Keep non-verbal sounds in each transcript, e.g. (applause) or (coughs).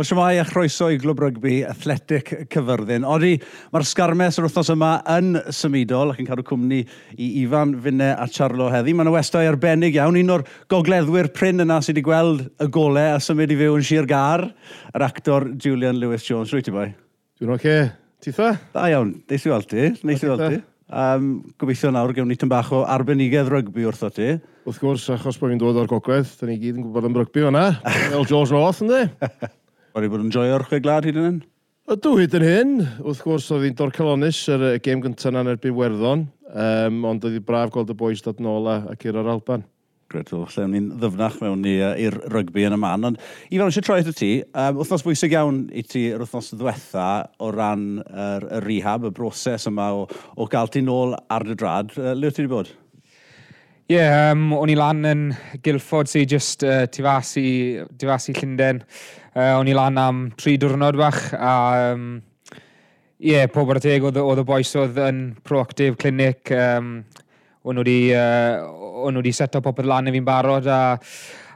O siamai a chroeso i glwb rygbi athletic cyfyrddin. Odi, mae'r sgarmes yr wythnos yma yn symudol ac yn cadw cwmni i Ifan, Fine a Charlo heddi. Mae'n westau arbennig iawn. Un o'r gogleddwyr pryn yna sydd wedi gweld y golau a symud i fyw yn Sir Gar, yr actor Julian Lewis-Jones. Rwy ti bai? Dwi'n oce. Okay. Titha? Da iawn. Neis i weld ti. Neis i weld ti. Um, gobeithio nawr gewn ni tyn bach o arbenigedd rygbi wrtho ti. Wrth gwrs, achos bod fi'n dod o'r gogledd, da ni gyd yn gwybod am rygbi o'na. El George North, ynddi? (laughs) Wedi bod yn joio'r chwe glad hyd yn hyn? Ydw, hyd yn hyn. Wrth gwrs, oedd hi'n dor calonis yr y gêm gyntaf na'n erbyn Werddon, um, ond oedd hi braf gweld y boys dod nôl ac i'r Alban. Alban. wel, lle ni'n ddyfnach mewn ni uh, i'r rygbi yn y man. Ond i fel eisiau troi at y ti, um, wythnos bwysig iawn i ti yr wythnos ddiwetha o ran yr, er, er rehab, y broses yma o, o gael ti nôl ar dy drad. Uh, le ti wedi bod? Ie, yeah, um, o'n i lan yn Guildford sy'n just uh, tifasu, tifasu Llundain. Uh, o'n i lan am tri diwrnod bach a um, ie, yeah, pob ar y teg oedd y boes oedd yn proactive clinic. Um, o'n nhw wedi uh, set up popeth lan i fi'n barod a,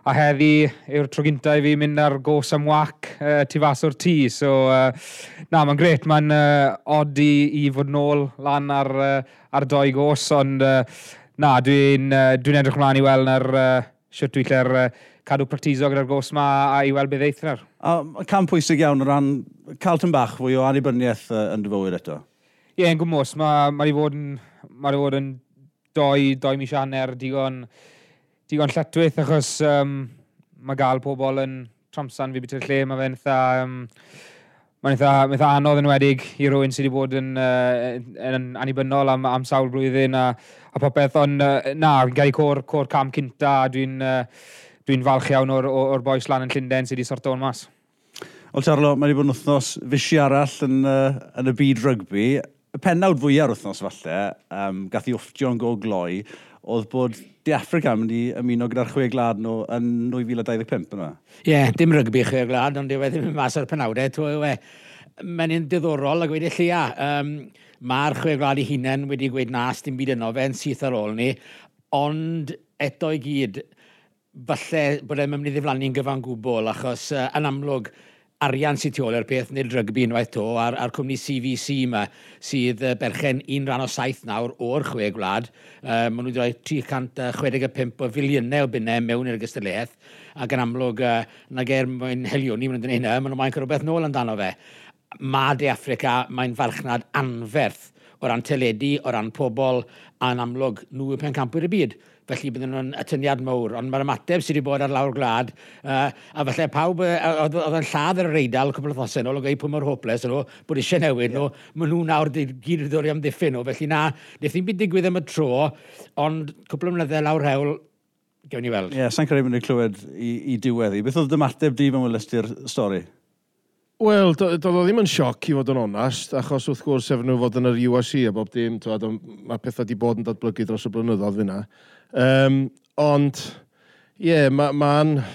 a heddi yw'r tro gyntaf i fi mynd ar gos am wac uh, tu fas o'r tŷ. So, uh, na, mae'n gret. Mae'n uh, od i, i fod nôl lan ar, uh, ar doi gos, ond uh, na, dwi'n uh, dwi edrych mlaen i weld na'r uh, siwt dwi'n lle'r uh, cadw practiso gyda'r gos ma a i weld beth eithaf. A cam pwysig iawn o ran cael tyn bach fwy o anibyniaeth uh, yn dy fywyd eto? Ie, yeah, yn gwmwys. Mae ma wedi fod yn, ma fod yn doi, doi mis aner digon, digon lletwyth achos um, mae gael pobl yn tramsan fi beth lle. Mae fe'n eitha... Um, Mae'n eitha, eitha anodd yn wedig i rywun sydd wedi bod yn, uh, yn annibynnol am, am sawl blwyddyn a, a popeth, ond uh, na, fi'n gael i cor, cor cam cynta a dwi'n uh, dwi falch iawn o'r, or boes lan yn Llundain sydd wedi sorto o'n mas. Wel, Charlo, mae wedi bod yn wythnos fysi arall yn, uh, yn y byd rygbi. Y pennawd fwyaf o'r wythnos falle, um, gath i wfftio'n go gloi, oedd bod Di Africa yn mynd i ymuno gyda'r chwe glad nhw yn 2025 yna. Ie, yeah, dim rygbi chwe glad, ond dyw e ddim yn mas o'r penawdau, twy. Mae'n un diddorol a gweud i llia. Um, Mae'r chwe glad i hunain wedi gweud nas dim byd yno fe'n syth ar ôl ni, ond eto i gyd, falle bod e'n mynd i ddiflannu'n gyfan gwbl, achos uh, yn amlwg, arian sy'n tu ôl i'r peth, nid rygbi unwaith to, a'r, ar cwmni CVC yma, sydd uh, berchen un rhan o saith nawr o'r chwe gwlad. Um, maen nhw wedi rhoi 365 o filiynau o bunnau mewn i'r gystyliaeth, ac yn amlwg, uh, na ger mwyn helioni, maen nhw'n dweud hynna, maen nhw'n maen rhywbeth nôl amdano fe. Ma de Africa, mae'n farchnad anferth o ran teledu, o ran pobl, a'n amlwg nhw y pencampwyr y byd felly bydden nhw'n atyniad mawr. Ond mae'r ymateb sydd wedi bod ar lawr glad, uh, a falle pawb oedd yn lladd yr reidal cwbl o ddosau nhw, logau pwy mor hoples nhw, bod eisiau newid nhw, yeah. maen nhw nawr gyd wedi ddod i amddiffyn nhw. Felly na, wnaeth ddim byd digwydd am y tro, ond cwbl o mlynedd lawr hewl, gewn ni weld. Ie, yeah, sa'n credu bod ni'n clywed i, i diweddi. Beth oedd ymateb di mewn wylestu'r stori? Wel, doedd o ddim yn sioc i fod yn onast, achos wrth gwrs efo nhw fod yn yr USC a bob dim, mae pethau wedi bod yn datblygu dros y blynyddoedd fyna. Um, ond, ie, yeah, mae'n ma,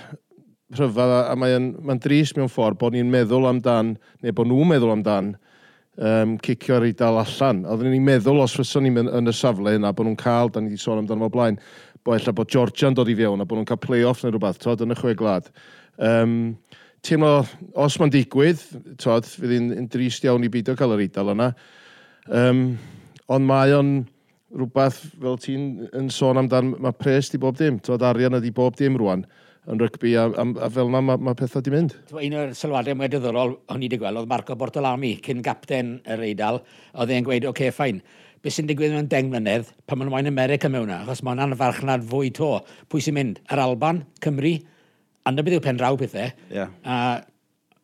rhyfedd a, mae'n ma dris mewn ffordd bod ni'n meddwl amdan, neu bod nhw'n meddwl amdan, um, cicio'r eidl allan. Oedden ni'n meddwl os fyson ni'n yn y safle yna bod nhw'n cael, da ni wedi sôn amdano fo blaen, bod efallai bod Georgia'n dod i fewn a bod nhw'n cael play-off neu rhywbeth, tod yn y chwe glad. Um, teimlo, os mae'n digwydd, tod, fydd hi'n drist iawn i beidio cael yr eidl yna. Um, ond mae o'n rhywbeth, fel ti'n yn sôn amdan, mae pres di bob dim, tod, arian ydi bob dim rwan yn rygbi, a, a, a fel yna mae ma pethau di mynd. Un o'r sylwadau mwy diddorol o'n i wedi gweld oedd Marco Bortolami, cyn gapten yr Eidal, oedd e'n gweud, oce, okay, ffain, beth sy'n digwydd mewn deng mlynedd pan mae'n wain America mewn yna, achos mae'n anfarchnad fwy to. Pwy sy'n mynd? Yr Alban, Cymru, A na beth yw pen draw pethau. Yeah. A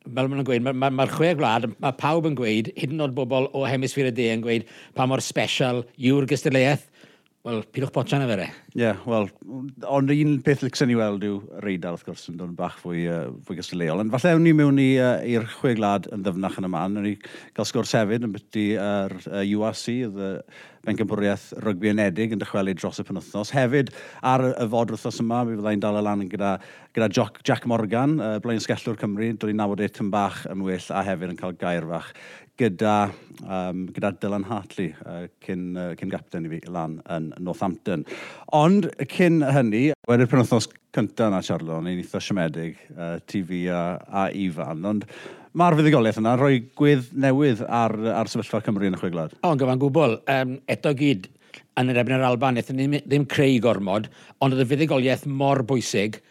fel maen nhw'n gweud, mae'r ma, ma, chwe gwlad, mae pawb yn gweud, hyd yn oed bobl o hemisfyr y de yn gweud, pa mor special yw'r gystadleuaeth. Wel, pidwch botian y fere. Ie, yeah, wel, ond un peth lycsyn i weld yw reidal, wrth gwrs, yn dod bach fwy, uh, fwy gysleol. Ond falle ewn ni mewn i'r uh, chwe glad yn ddyfnach yn y man, Ewn ni gael sgwrs hefyd yn byty ar uh, URC, y Bencampwriaeth Rygbi Unedig yn dychwelu dros y penwthnos. Hefyd, ar y fod wrthnos yma, mi fyddai'n dal y lan gyda, gyda Joc, Jack Morgan, uh, Blaen Sgellwr Cymru, dod i nabod ei tyn bach yn well a hefyd yn cael gair fach gyda, um, gyda Dylan Hartley, uh, cyn, uh, cyn gapten i fi lan yn Northampton. Ond cyn hynny, wedi'r penwthnos cyntaf yna, Charlo, ni'n eitha siomedig, uh, TV a, a Ifan, ond mae'r fuddigoliaeth yna rhoi gwydd newydd ar, ar sefyllfa Cymru yn y chweglad. O, yn gyfan gwbl. Um, eto gyd, yn yr ebyn yr Alban, eithon ni ddim creu gormod, ond oedd y fuddigoliaeth mor bwysig,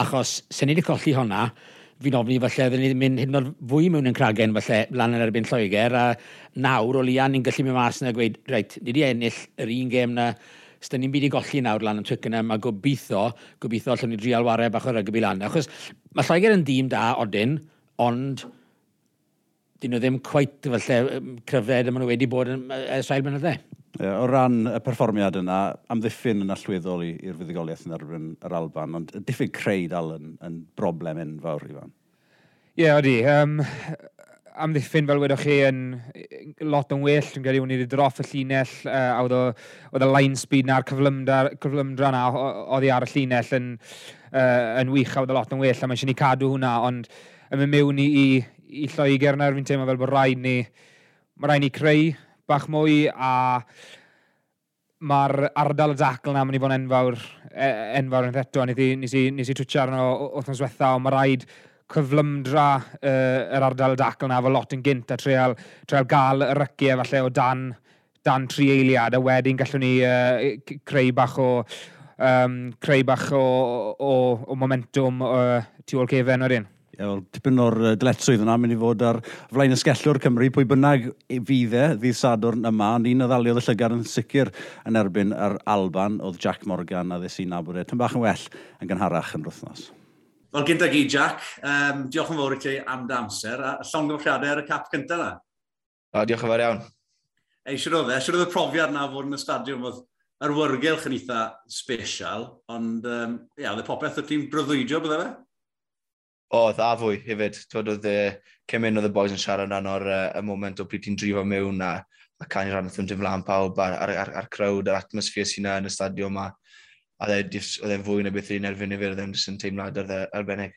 achos sy'n ni wedi colli honna, fi'n ofni falle fydden ni'n mynd hyn o'r fwy mewn yn cragen falle lan yn erbyn Lloegr a nawr o lian ni'n gallu mynd mas yna gweud reit, ni wedi ennill yr un gêm na os ni'n byd i golli nawr lan yn Twickenham a gobeithio, gobeithio allwn ni drial warau bach o rygbi lan. Achos mae Lloegr yn dîm da odyn, ond dyn nhw ddim cweit falle cryfed yma nhw wedi bod yn Israel blynydde o ran y perfformiad yna, amddiffyn yn allweddol i'r fuddugoliaeth yn erbyn yr Alban, ond diffyg creu dal yn, yn broblem enfawr, fan. Ie, yeah, oeddi. Um, amddiffyn, fel wedwch chi, yn lot yn well. Dwi'n credu wni wedi droff y llinell, uh, a oedd y line speed na'r cyflymdra na, oedd hi ar y llinell yn, uh, yn wych, a oedd y lot yn well, a mae eisiau ni cadw hwnna, ond yn mynd mewn i, i, i Lloegr nawr, fi'n teimlo fel bod rhaid ni, mae rhaid ni creu bach mwy a mae'r ardal y dacl na mynd i fod yn enfawr, e, enfawr yn eto. Nes i, nes i, nes i twtio arno wrthnos diwetha, ond mae rhaid cyflymdra uh, yr ardal y dacl na fo lot yn gynt a treol, treol gael y ryciau falle o dan, dan tri eiliad a wedyn gallwn ni uh, creu bach o um, creu bach o, o, o momentum uh, tu ôl cefen o'r un. Wel, tipyn o'r dyletswydd yna, mynd i fod ar flaen y sgellwr Cymru, pwy bynnag fydd e, ddydd Sadwrn yma, ond un o ddaliodd y llygad yn sicr yn erbyn yr Alban oedd Jack Morgan a ddys i'n nabod e. Tyn bach yn well yn gynharach yn rwythnos. Wel, gyda gyd, Jack, um, diolch yn fawr i ti am dy amser, a llongyfarchiadau ar y cap cyntaf yna. O, diolch yn fawr iawn. Ei, siwr o fe, siwr o fe profiad na fod yn y stadiwm oedd yr wyrgylch yn eitha special, ond um, ia, oedd y popeth o ti'n bryddwydio, bydde fe? oedd dda fwy hefyd. Twyd oedd e, cymryd oedd y boys yn siarad am o'r uh, moment o pryd ti'n drifo mewn a, a can i ran wrth ymdyn flan pawb a'r, ar, ar, ar crowd, yr atmosffer sy'n yn y stadio yma. A oedd e e'n fwy na beth i'n erbyn i fi, oedd e'n jyst yn teimlad arbennig.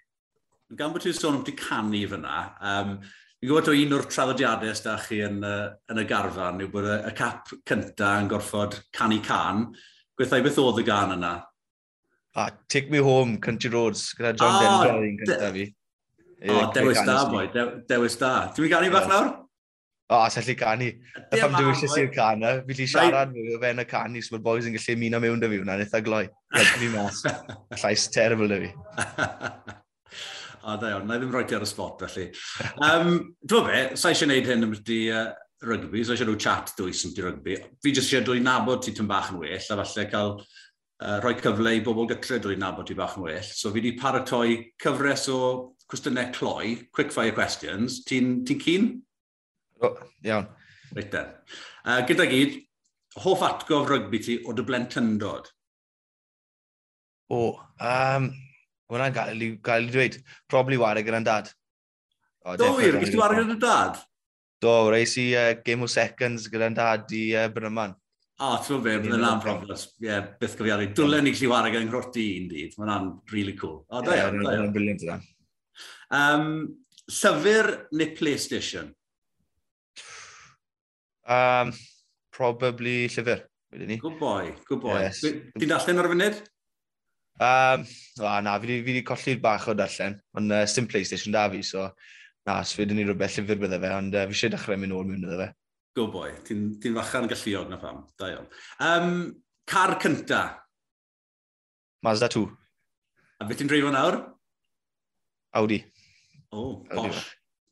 Gan bod ti'n sôn am ti canu fyna, um, Fi'n gwybod o un o'r traddodiadau sydd chi yn, uh, yn y garfan yw bod y, y cap cyntaf yn gorfod canu can. Gwethau beth oedd y gan yna? Ah, Take Me Home, Country Roads, gyda John oh, Denver yn gyda fi. O, oh, dewis da, boi, dewis da. Dwi'n ganu bach nawr? O, oh, sallu canu. Y pam dwi eisiau sy'n canu, fi lli siarad fy fe yn y canu, so mae'r boys yn gallu mynd ymuno mewn da fi hwnna'n eitha gloi. Rydyn ni mas. (laughs) Llais terrible da fi. O, da iawn, na i ddim roi ti ar y spot, felly. Um, Dwi'n be, sa eisiau gwneud hyn am ydy uh, rygbi, sa eisiau nhw chat dwys am di rygbi. Fi jyst eisiau dod nabod ti tyn bach yn well, a falle cael uh, rhoi cyfle i bobl gytre drwy'n nabod i bach yn well. So fi wedi paratoi cyfres o cwestiynau cloi, quickfire questions. Ti'n ti cyn? O, iawn. Reit den. Uh, gyda gyd, hoff atgof rygbi ti o dy blentyndod? O, um, hwnna'n gael, gael i dweud, probably wario gyda'n dad. O, Do wir, gysdi wario gyda'n dad? Do, reis i uh, game o seconds gyda'n dad i uh, Brynaman. O, oh, ti'n meddwl be, bydd yna'n broflas. Ie, byth gyfiaru. Dwlen ni gallu wario gan nghrwti un dydd. Mae hwnna'n really cool. O, da iawn. Ie, hwnna'n briliant yna. Um, llyfr neu PlayStation? Um, probably llyfr, wedi ni. Good boy, good boy. Yes. Ti'n darllen ar y funud? Um, o, na, fi wedi colli'r bach o darllen, ond uh, sim PlayStation da fi, so na, sfyd ni rhywbeth llyfr bydde fe, ond uh, fi eisiau dechrau mynd ôl mewn iddo fe. Go boy, ti'n ti fachan galluog na pham, da iawn. Um, car cynta. Mazda 2. A beth ti'n dreifo nawr? Audi. O, oh, posh.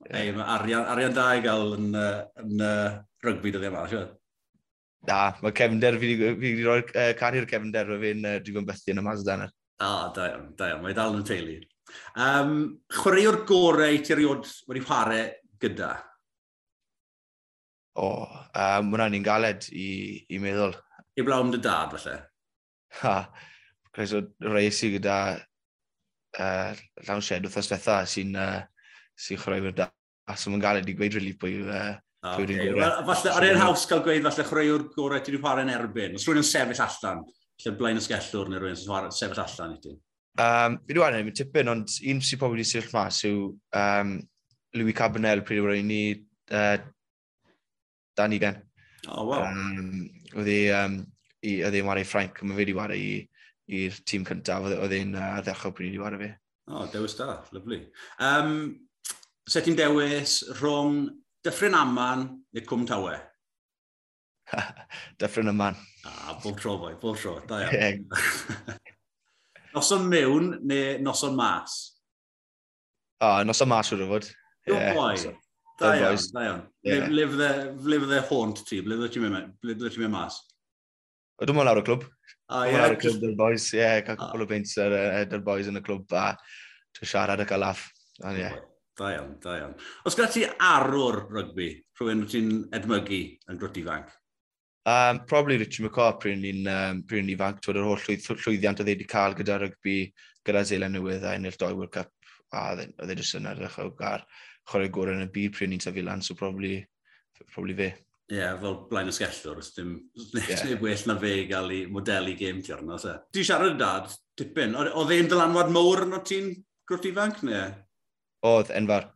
Yeah. Ei, mae arian, arian da i gael yn, uh, yn uh, rygbi dyddiau yma, siwr? Da, mae cefnder, fi wedi rhoi uh, cari'r cefnder, mae fi'n uh, drifon bethu yn y Mazda yna. A, oh, da iawn, da iawn, mae dal yn teulu. Um, chwaraewr gorau ti erioed wedi chwarae gyda? O, um, hwnna ni'n galed i, i meddwl. I blawn dy dad, falle? Ha, Cres o reis i gyda uh, llawn shed wrthas fetha sy'n uh, sy chroiwr da. A so mae'n galed i gweud rili pwy, uh, okay. gorau. Falle, ar un haws cael gweud, falle chroiwr gorau ti wedi yn erbyn. Os rwy'n yn sefyll allan, lle blaen ysgellwr neu rwy'n sefyll allan i ti? Um, fi dwi'n angen, mi'n tipyn, ond un sy'n pobl wedi sefyll mas yw um, Louis Cabanel pryd o'r un i uh, dan i ugen. Oh, wow. Um, oedd e, um, i, oedd e'n wario Ffrainc, mae fe wedi wario i'r tîm cyntaf, oedd e, e'n uh, ddechrau pryd wedi wario fi. O, oh, dewis da, lyflu. Um, se ti'n dewis rhwng Dyffryn Aman neu Cwm Tawe? (laughs) Dyffryn Aman. A, bob tro fwy, bob tro, da iawn. (laughs) noson mewn neu noson mas? O, oh, noson mas wrth o fod. Good yeah, Da iawn, da iawn. Ble fydde haunt ti? Ble fydde ti'n mynd mas? Dwi'n mynd lawr y clwb. Ah, o, ie. Lawr y clwb dy'r boys, ie. Cael ah. cwbl o beint dy'r boys yn y clwb a ti'n siarad ac a laff. ie. Da iawn, da iawn. Os gyda ti arwr rygbi, rhywun ti'n edmygu yn grwt ifanc? Um, probably Richie McCaw pryn ni'n um, pryn ni twyd yr holl llwyddiant oedd wedi cael gyda rygbi, gyda Zeland Newydd a ennill doi World Cup, a e, oedd e jyst yn edrych o gar chwarae gorau yn y byd pryd ni'n tyfu lan, so probably, probably fe. Ie, yeah, fel blaen ysgellwr, dim yeah. well na fe i gael ei modelu game tiarno. So. Di siarad y dad, tipyn, oedd e'n dylanwad mowr yn o ti'n grwt ifanc neu? Oedd, enfar.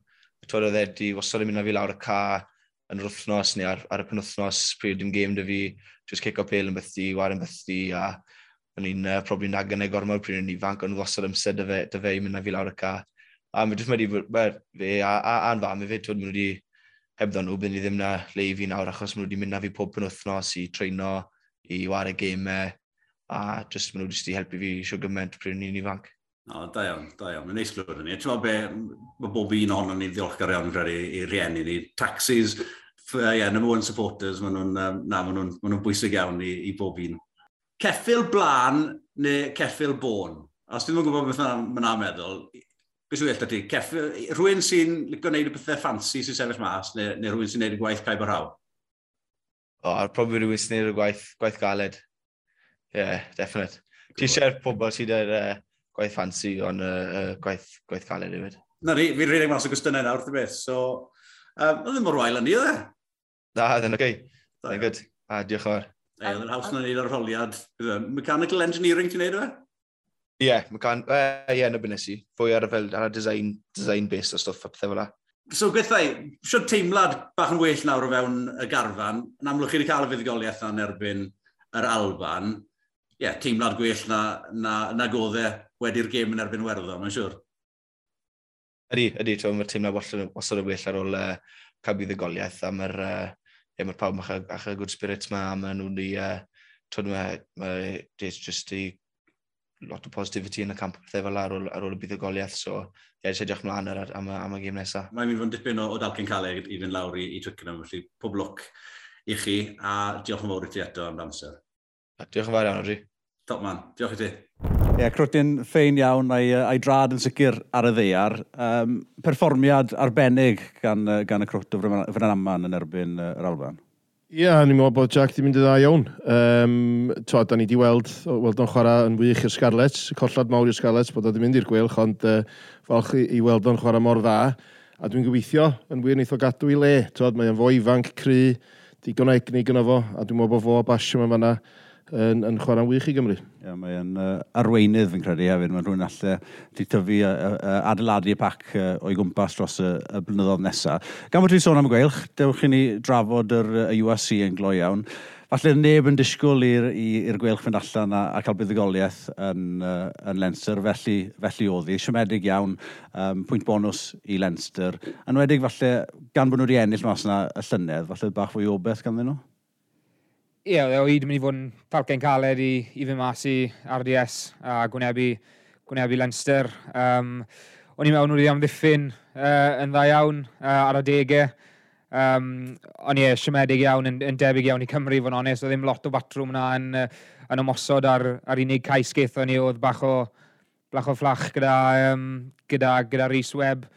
Twyd oedd e di wastad yn mynd â fi lawr y ca yn yr wythnos neu ar, ar y penwthnos pryd dim game dy fi, just kick up pale yn bythdi, war yn bythdi, a o'n i'n uh, probably nag yn ei gormod pryd yn ifanc, ond wastad amser dy fe, dy fe i mynd â fi lawr y ca. A mae jyst wedi, wel, fe a, a, a'n fam i fe, twyd, maen nhw wedi hebddo nhw, bydd ni ddim na le i fi nawr, achos maen nhw wedi mynd na fi pob yn wythnos i treino, i war y geimau, a just maen nhw wedi helpu fi sio gymaint pryd ni'n ifanc. O, da iawn, da iawn. Mae'n neis glwyd ni. Ti'n be, mae bob un ohono ni ddiolchgar iawn credu i rieni ni. Taxis, ie, yeah, number one supporters, maen nhw'n um, ma nhw, ma nhw bwysig iawn i, i bob un. Ceffil blaen neu ceffil bôn? Os ti'n yn gwybod beth mae'n meddwl, beth yw'n ti? Ceff, rhywun sy'n gwneud y bethau ffansi sy'n sefyll mas, neu, neu rhywun sy'n gwneud y gwaith caib o'r haw? O, oh, probably rhywun sy'n gwneud y gwaith, gwaith galed. Yeah, definite. Ti eisiau'r pobl sydd ar uh, gwaith ffansi, ond uh, uh, gwaith, gwaith galed hefyd. Na ni, fi'n rhedeg mas o gwestiynau nawr, wrth y beth, so... Um, oedd ddim mor wael yn ni, oedd e? Na, oedd yn oce. Oedd good. A diolch o'r. fawr. Oedd yn haws na ni'n arholiad. Mechanical engineering ti'n neud o fe? Ie, yeah, mae gan... Ie, uh, yeah, no nes i. Fwy ar y fel, ar y design, design based o stwff a pethau fel la. So, gweithau, siwr teimlad bach yn well nawr o fewn y garfan, yn amlwch chi wedi cael y fuddugoliaeth yn erbyn yr Alban, ie, yeah, teimlad gwell na, na, na goddau e wedi'r gêm yn erbyn werddon, mae'n siŵr. Ydy, ydy, ti'n mae'r teimlad wastad, y well ar ôl uh, cael buddugoliaeth, a mae'r uh, yeah, mae pawb a'ch a good spirits ma, a maen nhw'n di... uh, Twyd mae, mae, just i lot o positivity yn y camp pethau fel ar ôl, ar ôl y bydd y goliaeth, So, ie, eisiau edrych mlaen ar, am, am y gym nesaf. Mae'n mynd fod yn dipyn o, o dalcyn caleg i fynd lawr i, i Twickenham, felly pob lwc i chi, a diolch yn fawr i ti eto am amser. A diolch yn fawr iawn, Rodri. Top man, diolch i ti. Ie, yeah, crwtyn ffein iawn a'i, ai drad yn sicr ar y ddeiar. Um, perfformiad arbennig gan, gan y crwt o Frenanaman yn erbyn uh, yr Alban. Ie, yeah, ni'n meddwl bod Jack di mynd i dda iawn. Um, to, da ni di weld, weld o'n chwarae yn wych i'r Scarlett, collad mawr i'r Scarlett, bod o di mynd i'r gwylch, ond uh, falch i, i weld o'n chwarae mor dda. A dwi'n gobeithio yn wir wneith o gadw i le. Tod, mae o'n fo ifanc cry, digon egni gyno fo, a dwi'n meddwl bod fo a basio mewn fanna yn, yn chwarae'n wych i Gymru. Ia, mae'n uh, arweinydd fi'n credu hefyd. Mae rhywun allai di tyfu uh, uh, adeiladu y pac uh, o'i gwmpas dros y, y blynyddoedd nesaf. Gan bod ti'n sôn am y gweilch, dewch i ni drafod yr uh, USC yn glo iawn. Falle neb yn disgwyl i'r gweilch fynd allan a, a cael buddigoliaeth yn, uh, yn Leinster, felly, felly oedd hi. Siomedig iawn, um, pwynt bonus i Leinster. Yn wedig falle, gan bod nhw wedi ennill mas yna y llynedd, falle bach fwy o beth ganddyn nhw? ie, yeah, o hyd yn mynd i fod yn falcau'n caled i, i fy mas i RDS a gwynebu, gwynebu Leinster. Um, o'n i mewn wedi amddiffyn uh, yn dda iawn uh, ar y degau. Um, o'n i e, siomedig iawn, yn, yn debyg iawn i Cymru, fo'n onest. Oedd ddim lot o batrwm yna yn, yn ymosod ar, ar unig cais geithio ni oedd bach o, bach o fflach gyda, um, gyda, gyda Rhys Webb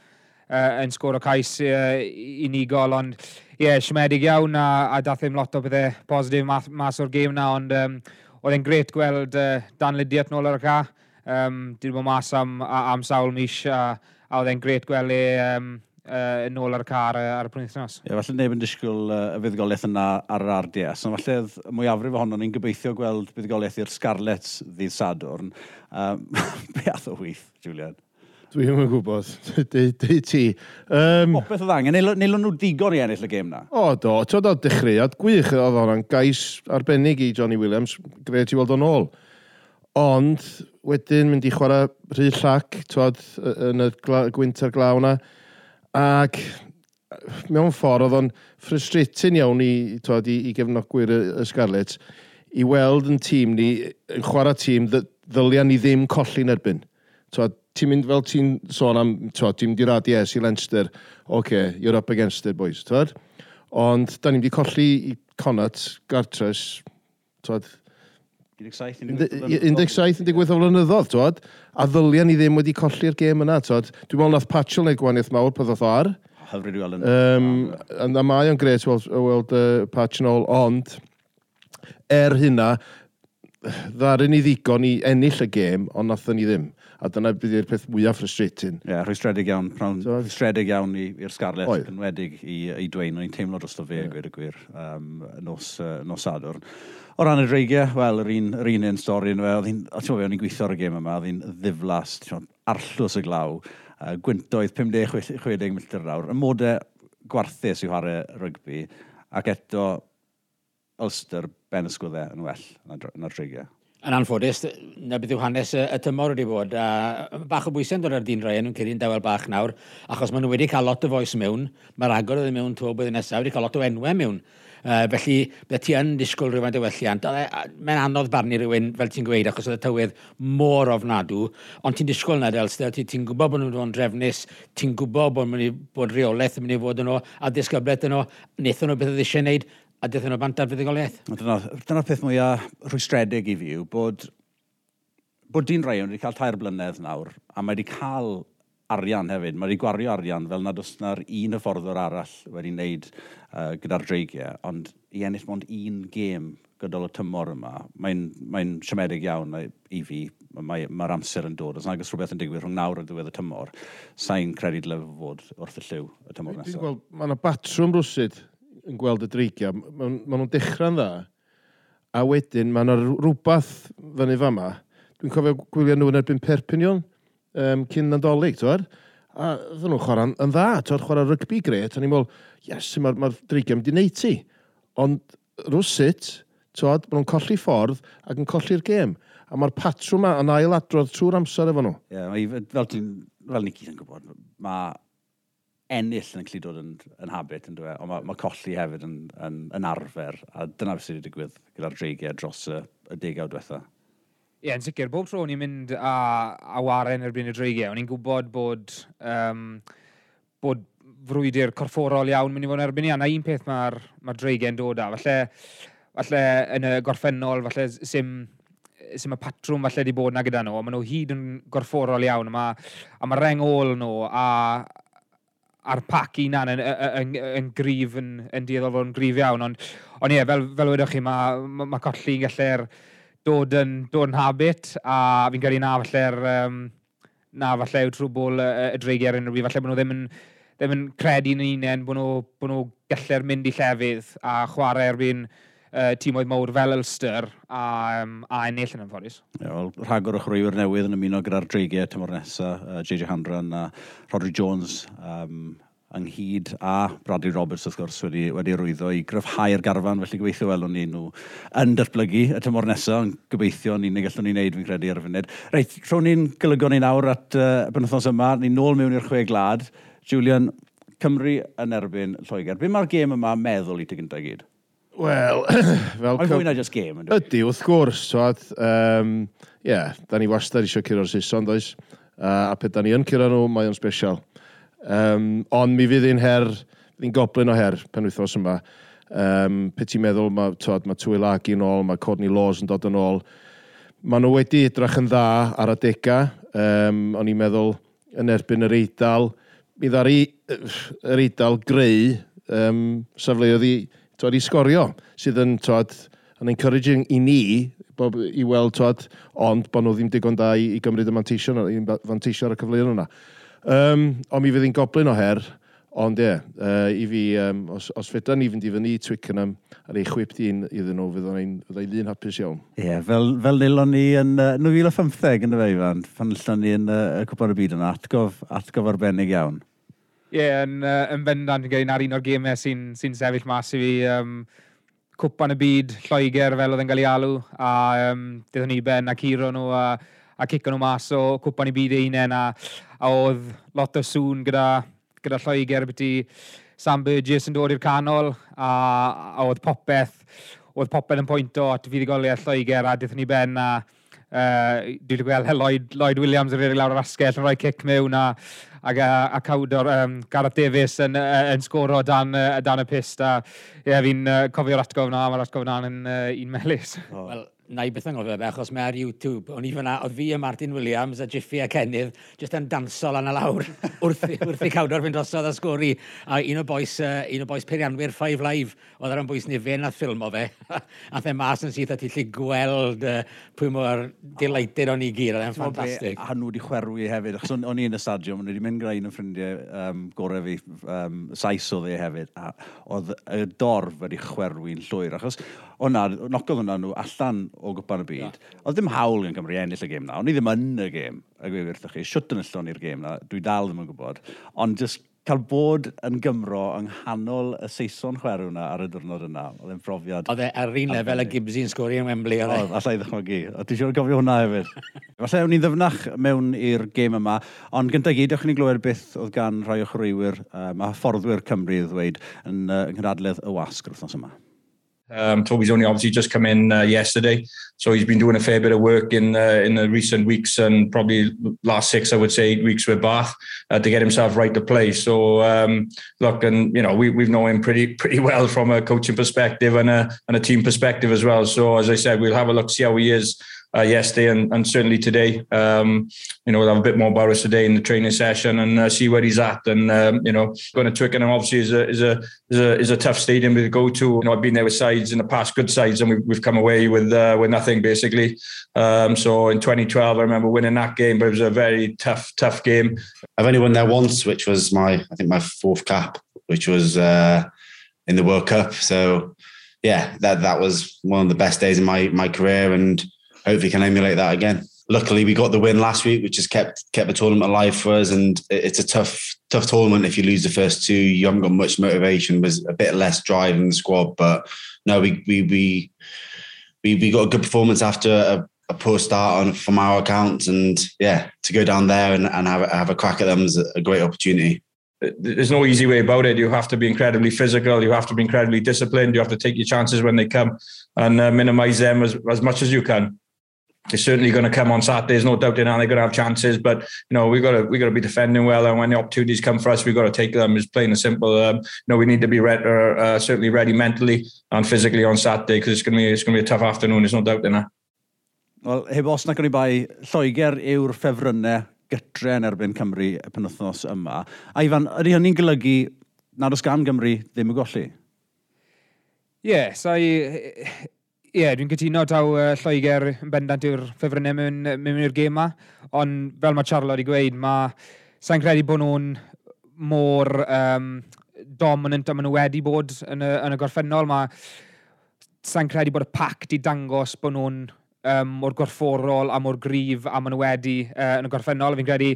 uh, yn sgôr o cais uh, unigol, ond ie, yeah, siomedig iawn a, a dath ddim lot o bethau positif mas, mas o'r gêm na, ond um, oedd e'n gret gweld uh, Dan Lydiat nôl ar y ca. Um, Dwi wedi bod mas am, am sawl mis a, a oedd e'n gret gweld e um, uh, yn ôl ar y car uh, ar y pwyntnos. Ie, yeah, falle neb yn disgwyl uh, y fuddugoliaeth yna ar yr RDS, ond falle mwyafrif ohono ni'n gobeithio gweld fuddugoliaeth i'r Scarlets ddydd Sadwrn. Um, (laughs) be ath o wyth, Julian? Dwi ddim yn gwybod. (laughs) Dwi ti. Um, Popeth oedd angen. Nelo nhw digon i ennill y gêm na. O, do. Tod o dechreuad gwych. Oedd o'n gais arbennig i Johnny Williams. Gret i weld o'n ôl. Ond wedyn mynd i chwarae rhy llac twad, yn y gla, gwynter glaw na. Ac mewn ffordd oedd o'n frustrating iawn i, twad, i, i gefnogwyr y, y Scarlets i weld yn tîm ni, yn chwarae tîm, ddylia ni ddim colli'n erbyn ti'n mynd fel ti'n sôn am, ti'n mynd i rad yes, i Leinster, oce, okay, you're up against it, boys, twad? Ond, da ni'n mynd i colli i Connacht, Gartres, twad? 17, 17, 18 flynyddoedd, twad? A ddyliau ni ddim wedi colli'r gêm yna, twad? Dwi'n meddwl nath Patchell neu gwaniaeth mawr pa ddoth o ar. Hyfryd i weld yn... Um, a mae o'n gret weld, weld uh, Patch yn ôl, ond er hynna, ddaryn ni ddigon i ennill y gêm, ond nath ni ddim. A dyna bydd i'r peth mwyaf frustrating. Ie, yeah, rhwystredig iawn, prawn, so, rhwystredig iawn i'r Scarlett, Oi. yn wedig i, i dweud. O'n i'n teimlo dros o fe, yeah. gwir y gwir, um, nos, uh, nos adwrn. O ran y dreigiau, wel, yr un, yr un un stori, oedd hi'n, o ti'n o'n i'n gweithio ar y gêm yma, oedd hi'n ddiflas, arllws y glaw, uh, gwyntoedd 50-60 milltir yr awr. Y modau gwarthus i chwarae rygbi, ac eto Ulster ben ysgwyddau yn well na'r na dreigiau. Yn anffodus, na bydd yw hanes y, y tymor wedi bod. A, bach o bwysau yn dod ar dyn rhain yn cyrra'n dewel bach nawr, achos maen nhw wedi cael lot o foes mewn, mae'r agor oedd mewn tŵr bydd nesaf, wedi cael lot o enwau mewn. Uh, felly, bydde ti yn disgwyl rhywfaint o welliant. Mae'n anodd barnu rhywun, fel ti'n gweud, achos oedd y tywydd mor ofnadw. Ond ti'n disgwyl na, Delster, ti'n ti gwybod bod nhw'n fod yn drefnus, ti'n gwybod bod, bod reolaeth yn mynd i fod yno, a disgyblet yno, wnaethon nhw beth oedd eisiau gwneud, a dethon nhw bant ar fuddigoliaeth. Dyna'r dyna peth mwyaf rhwystredig i fi yw bod, bod di'n rhaid wedi cael tair blynedd nawr, a mae wedi cael arian hefyd. Mae wedi gwario arian fel nad oes na'r un hyfforddwr arall wedi wneud uh, gyda'r dreigiau, ond i ennill mond un gêm gydol y tymor yma, mae'n mae, siomedig iawn i fi. Mae'r mae amser yn dod. Os nag oes rhywbeth yn digwydd rhwng nawr a diwedd y tymor, sa'n credu dylai fod wrth y lliw y tymor nesaf. Well, mae yna batrwm rwsyd yn gweld y dreigiau, maen ma nhw'n dechrau'n dda. A wedyn, mae yna rhywbeth fyny fama. Dwi'n cofio gwylio nhw yn erbyn Perpignan, um, cyn Nadolig, twar. A ddyn nhw'n chwarae yn dda, twar chwarae rygbi gret. A ni'n meddwl, yes, mae'r ma, ma dreigiau wedi neud ti. Ond rwsut, twad, maen nhw'n colli ffordd ac yn colli'r gêm. A mae'r patrwm yma yn ail adrodd trwy'r amser efo nhw. Ie, yeah, fel, fel Nicky yn gwybod, mae ennill yn gallu dod yn, yn habit, yn dweud, ond mae ma colli hefyd yn, yn, yn arfer, a dyna beth sydd wedi digwydd gyda'r dreigiau dros y, y degawd diwetha. Ie, yeah, yn sicr, bob tro ni'n mynd a, a waren erbyn y dreigiau, o'n i'n gwybod bod, um, bod frwydr corfforol iawn mynd i fod yn erbyn i, a na un peth mae'r ma dreigiau'n dod â. Falle, falle yn y gorffennol, falle sy'n sy'n y patrwm falle wedi bod na gyda nhw, ond maen nhw hyd yn gorfforol iawn, a mae ma reng ôl nhw, a, a'r pac unan yn, yn, yn, yn grif, yn, yn dieddol fod yn grif iawn. Ond, ond ie, fel, fel wedwch chi, mae ma, ma colli'n gallu'r dod yn, dod yn habit, a fi'n credu na falle'r... Um, na falle yw trwy bol y, y dreigiau ar unrhyw falle bod nhw ddim yn, ddim yn credu yn unen bod nhw, bod nhw gallu'r mynd i llefydd a chwarae erbyn uh, tîmoedd mawr fel Ulster a, um, a ennill yn ymffodus. Ie, wel, rhagor o chrwywyr newydd yn ymuno gyda'r dreigiau tymor nesaf, uh, JJ Handran a Rodri Jones, um, ynghyd a Bradley Roberts wrth gwrs wedi, wedi rwyddo i gryfhau'r garfan, felly gobeithio welwn ni nhw yn datblygu y tymor nesaf, ond gobeithio ni'n ei gallwn ni wneud fi'n credu ar y funud. Reit, rhwng ni'n golygon ni nawr at uh, benwthnos yma, ni'n nôl mewn i'r chwe glad. Julian, Cymru yn erbyn Lloegr. Be mae'r gêm yma meddwl i ti gyntaf gyd? Wel, (coughs) fel... Mae'n fwy na just game. Ydy, wrth gwrs. Ie, um, yeah, da ni wastad eisiau curo'r Saeson, does? Uh, a pe da ni yn curo nhw, mae o'n special. Um, ond mi fydd un her, fydd un goblin o her pen wythnos yma. Um, pe ti'n meddwl, mae ma Twyl Ag yn ôl, mae Courtney Laws yn dod yn ôl. Mae nhw wedi edrych yn dda ar adegau. Um, o'n i'n meddwl, yn erbyn yr eidal, mi ddari yr eidal greu um, safleoedd i twad, i sgorio, sydd yn, twad, yn encouraging i ni bob, i weld, twad, ond bod nhw ddim digon da i, i gymryd y manteisio, i fanteisio ar y cyfleoedd yna. Um, ond mi fydd hi'n goblin o her, ond ie, yeah, uh, i fi, um, os, os fydda ni fynd i fyny Twickenham ar ei chwip dyn iddyn nhw, fydd o'n ddyn hapus iawn. Ie, yeah, fel, fel nilon ni yn uh, 2015 yn y fe, Ifan, pan nilon ni yn uh, y Cwpan y Byd yna, atgof, atgof arbennig iawn. Ie, yeah, yn, uh, yn bendant yn gyrra'n ar un o'r gemau sy'n sy, sefyll mas i fi. Um, cwpan y byd, Lloegr fel oedd yn cael ei alw, a um, dyddwn ni ben a curo nhw, a, a cico nhw mas o cwpan y byd einen, a, a oedd lot o sŵn gyda, gyda Lloegr beti Sam Burgess yn dod i'r canol, a, a oedd popeth, oedd popeth yn pwynto at fuddugoliaeth Lloegr, a dyddwn ni ben, a Uh, dwi wedi gweld Lloyd, Lloyd Williams yn rhedeg lawr yr asgell yn rhoi cic mewn a, a, a, cawdor um, Gareth Davies yn, yn sgoro dan, dan y pist a yeah, fi'n uh, cofio'r atgof na, mae'r atgof na'n yn uh, un melus. Oh. Wel, na i beth anghofio fe, achos mae ar YouTube, o'n i fyna, oedd fi a Martin Williams a Jiffy a Kennydd jyst yn dansol an y lawr (laughs) wrth, wrth i cawdor fynd drosodd a sgori. A un o boes, uh, un o boes peirianwyr Five Live, oedd ar yn bwys nifen a ffilm o fe. (laughs) a the mas yn syth a ti lli gweld uh, pwy mor delighted o'n i gyr, oedd e'n ffantastig. A nhw wedi chwerwi hefyd, achos o'n, on i yn y stadiwm, o'n i wedi mynd gyda un o ffrindiau um, gorau fi, um, sais oedd e hefyd, a oedd y dorf wedi chwerwi'n llwyr, achos o'na, nocodd hwnna nhw allan o gwpan y byd. Yeah. Oedd ddim hawl yn Cymru ennill y gêm na, O'n i ddim yn y gêm, a gwe wrthych chi, siwt yn yllon i'r gêm na, dwi dal ddim yn gwybod, ond just cael bod yn Gymro yng nghanol y Saeson chwerw na ar y diwrnod yna, oedd e'n profiad... Oedd e ar un lefel y Gibsy yn sgori yn Wembley, oedd e? Oedd, allai ddechmygu. Oedd ti'n siŵr gofio hwnna hefyd. (laughs) Falle ewn ni ddyfnach mewn i'r gêm yma, ond gyntaf gyd, ewch ni'n glywed beth oedd gan rhai o chwaraewyr, um, a fforddwyr Cymru ddweud yn, uh, yng Nghynadledd y Wasg wrthnos yma. Um, Toby's only obviously just come in uh, yesterday, so he's been doing a fair bit of work in uh, in the recent weeks and probably last six, I would say, eight weeks with Bath uh, to get himself right to play. So um, look, and you know we we've known him pretty (laughs) pretty well from a coaching perspective and a and a team perspective as well. So as I said, we'll have a look, see how he is uh, yesterday and, and certainly today. Um, you know, we'll have a bit more us today in the training session and uh, see where he's at. And um, you know, going to Twickenham obviously is a is a is a is a tough stadium to go to. You know, I've been there with sides in the past, good sides, and we've, we've come away with uh, with nothing basically. Um, so in 2012, I remember winning that game, but it was a very tough tough game. I've only won there once, which was my I think my fourth cap, which was uh, in the World Cup. So yeah, that that was one of the best days in my my career and hopefully can emulate that again. Luckily, we got the win last week, which has kept kept the tournament alive for us. And it's a tough tough tournament. If you lose the first two, you haven't got much motivation. There's a bit less drive in the squad, but no, we we we we, we got a good performance after a, a poor start on from our account. and yeah, to go down there and, and have have a crack at them is a great opportunity there's no easy way about it. You have to be incredibly physical. You have to be incredibly disciplined. You have to take your chances when they come and uh, minimize them as, as much as you can they're certainly going to come on Saturday. There's no doubt in that. They're going to have chances, but you know we've got to we got to be defending well, and when the opportunities come for us, we've got to take them. It's plain and simple. Um, you know we need to be ready, uh, uh, certainly ready mentally and physically on Saturday because it's going to be it's going to be a tough afternoon. There's no doubt in that. Wel, heb os na i bai, Lloegr yw'r ffefrynnau gytre yn erbyn Cymru y penwthnos yma. A Ifan, ydy hynny'n golygu nad oes gan Gymru ddim y golli? Ie, yeah, so Ie, yeah, dwi'n cytuno taw uh, Lloegr yn bendant yw'r ffefrynnau mewn, mewn i'r gêm yma, ond fel mae Charlo wedi gweud, mae sa'n credu bod nhw'n mor um, dominant a nhw wedi bod yn y, yn y gorffennol. Mae sa'n credu bod y pac di dangos bod nhw'n um, mor gorfforol a mor grif am nhw wedi uh, yn y gorffennol. Fi'n credu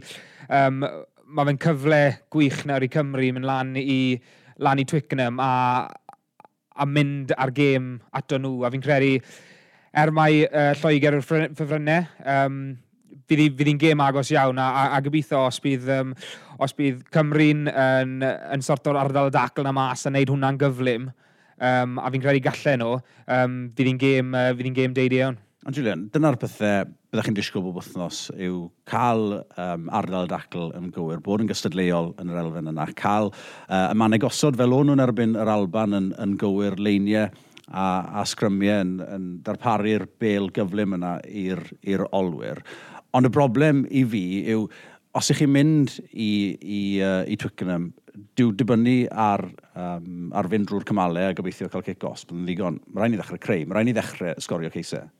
um, mae fe'n cyfle gwych nawr i Cymru mynd lan i, lan i Twickenham a a mynd ar gêm ato nhw. A fi'n credu, er mai uh, Lloegr yw'r ffefrynnau, um, fydd hi'n gêm agos iawn a, a, a gobeithio os bydd, um, os bydd Cymru'n yn, yn sort o'r ardal y dacl na mas a wneud hwnna'n gyflym um, a fi'n credu gallen nhw, um, fydd hi'n gêm, uh, fydd hi'n gêm deud e iawn. Ond Julian, dyna'r pethau byddwch chi'n disgwyl bob wythnos yw cael um, ardal dacl yn gywir, bod yn gystadleuol yn yr elfen yna, cael uh, y mannau gosod fel o'n nhw'n erbyn yr Alban yn, yn gywir leiniau a, a sgrymiau yn, yn darparu'r bel gyflym yna i'r olwyr. Ond y broblem i fi yw, os ych chi'n mynd i, i, uh, i Twickenham, dyw dibynnu ar, um, ar fynd drwy'r cymalau a gobeithio cael cic-os, bydd yn ddigon. Mae rhaid i ddechrau creu, mae rhaid i ddechrau sgorio ceisau.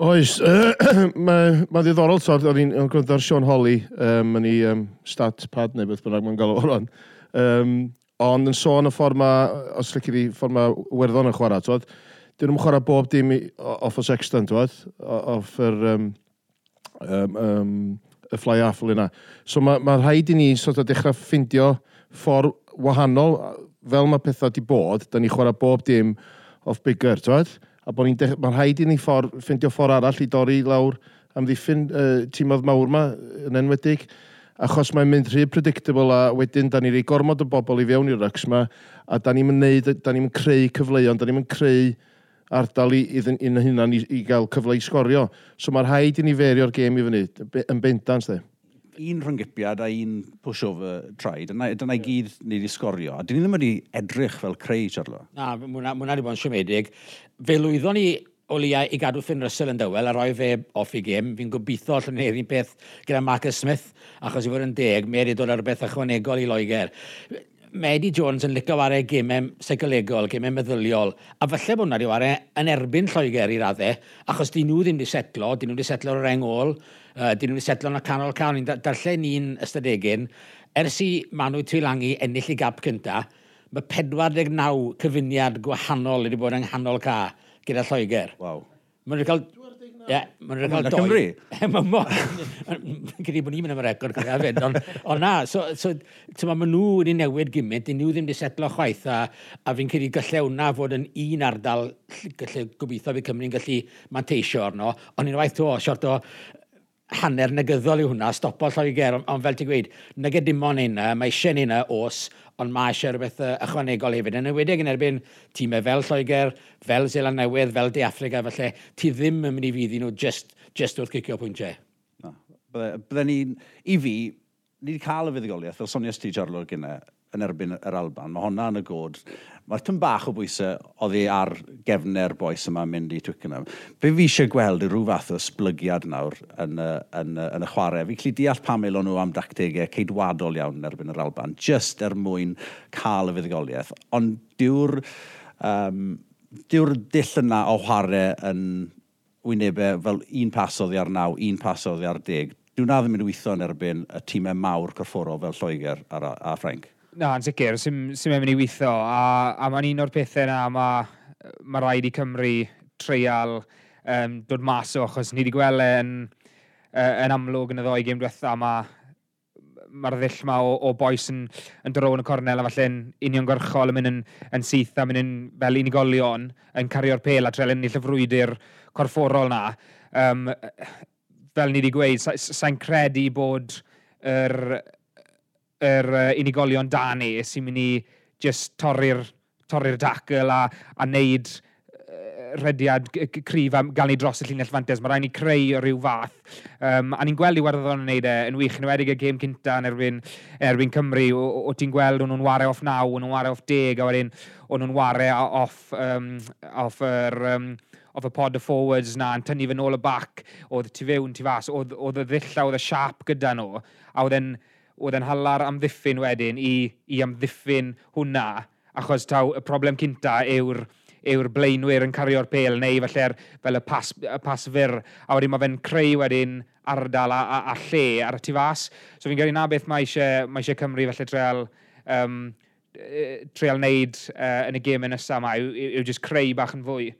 Oes, (clears throat) mae ma ddiddorol tord, o'n i'n gwrdd ar Sean Holly, um, yn ei um, stat pad neu beth bynnag mae'n gael o ran. Um, ond yn sôn y ffordd ma, os lle i ffordd ma werddon yn chwarae, twad, dyn nhw'n chwarae bob dim off o sexton, twad, off yr um, um, um, y fly off yna. So mae ma rhaid i ni sort of dechrau ffindio ffordd wahanol, fel mae pethau di bod, da ni chwarae bob dim off bigger, twad a bod ni'n mae'n rhaid i ni ffordd, ffindio ffordd arall i dorri lawr am ddiffyn uh, tîmodd mawr yma yn enwedig achos mae'n mynd rhy predictable a wedyn da ni'n ei gormod o bobl i fewn i'r rycs yma a da ni'n mynd da ni'n creu cyfleuon, da ni'n creu ardal i, i, i hunan i, i gael cyfle i sgorio. So mae'r rhaid i ni ferio'r gêm i fyny, yn bendant, dde un rhyngipiad a un push-over try. Dyna, dyna i gyd ni wedi sgorio. A dyn ni ddim wedi edrych fel creu, Charlo. Na, mwna wedi bod yn siomedig fe lwyddon ni o leia i gadw Finn Russell yn dywel a roi fe off i gêm. Fi'n gobeithio allan ni'n un peth gyda Marcus Smith, achos i fod yn deg, mae wedi dod ar beth ychwanegol i Loegr. Mae Eddie Jones yn licio ware gemau seicolegol, gemau meddyliol, a falle bod hwnna wedi ware yn erbyn Lloegr i raddau, achos dyn nhw ddim wedi setlo, dyn nhw wedi setlo o'r engol, uh, dyn nhw wedi setlo yn y canol cawn. Darllen ni'n ystadegyn, ers i Manw Twilangi ennill i gap cyntaf, mae 49 cyfuniad gwahanol wedi bod yng nghanol ca gyda Lloegr. Wow. Mae'n cael... Ie, yeah, mae'n rhaid cael doi. Cymru? (laughs) Mae mor... Gyd i bod ni'n mynd am y record gyda hefyd, ond on na, so, so tyma, maen nhw wedi newid gymaint, i nhw ddim wedi setlo chwaith, a, a fi'n credu gallai hwnna fod yn un ardal, gallai gobeithio fi Cymru'n gallu manteisio arno, ond unwaith to, siort o hanner negyddol i hwnna, stopo Lloegr, ond on, fel ti'n gweud, nygyd dim ond un, mae eisiau un os, ond mae eisiau rhywbeth ychwanegol hefyd. Yn ywedig yn erbyn tîmau fel Lloegr, fel Zeland Newydd, fel De Africa, felly ti ddim yn mynd i fydd nhw just, just wrth cicio pwyntiau. No, Byddwn ni, i fi, ni wedi cael y fuddigoliaeth, fel Sonia Stijarlwg yna, yn erbyn yr Alban. Mae hwnna yn y god. Mae'r tyn bach o bwysau oddi ar gefnau'r boes yma mynd i Twickenham. Be fi eisiau gweld yw rhyw fath o sblygiad nawr yn yn, yn, yn y chwarae. Fi cli deall pam elon nhw am dactegau ceidwadol iawn yn erbyn yr Alban, just er mwyn cael y fuddugoliaeth. Ond diw'r um, dyw'r dill yna o chwarae yn wynebau fel un pas oddi ar naw, un pas oddi ar deg. Dwi'n na ddim yn weithio yn erbyn y tîmau mawr corfforol fel Lloegr a, a Ffrainc na, yn sicr, sy'n sy mynd i weithio. A, a mae'n un o'r pethau yna, mae ma rhaid i Cymru treial um, dod mas o, achos ni wedi gweld e yn, yn amlwg yn y ddoi gym diwetha, mae mae'r ddill yma o, o boes yn, yn drown y cornel a falle'n uniongyrchol yn mynd yn, yn syth a mynd yn fel unigolion yn cario'r pel a trel ennill y frwydr corfforol na. Um, fel ni wedi gweud, sa'n sa credu bod yr er, yr uh, unigolion da ni sy'n mynd i just torri'r torri dacl a, a neud uh, rhediad cryf am gael ni dros y llinell fantes. Mae rhaid ni creu rhyw fath. Um, a ni'n gweld i werddon yn wneud e yn wych, yn wedig y gêm cynta yn erbyn, erbyn Cymru. O, o ti'n gweld o'n nhw'n ware off naw, o'n nhw'n ware off deg, a wedyn o'n nhw'n ware off, um, off yr... Er, um, of y pod y forwards na yn tynnu fy nôl y bac, oedd tu fewn, tu fas, oedd y ddill a oedd y siap gyda nhw, a oedd e'n oedd e'n halar amddiffyn wedyn i, i amddiffyn hwnna, achos taw y problem cynta yw'r yw'r blaenwyr yn cario'r pel, neu felly fel y, pas, y pas fyr a wedyn mae fe'n creu wedyn ardal a, a, a lle ar y tu fas. So fi'n gyrru na beth mae eisiau, mae eisiau Cymru felly treol, um, treol wneud uh, yn y gêm yn nesaf yma, yw, yw, yw just creu bach yn fwy.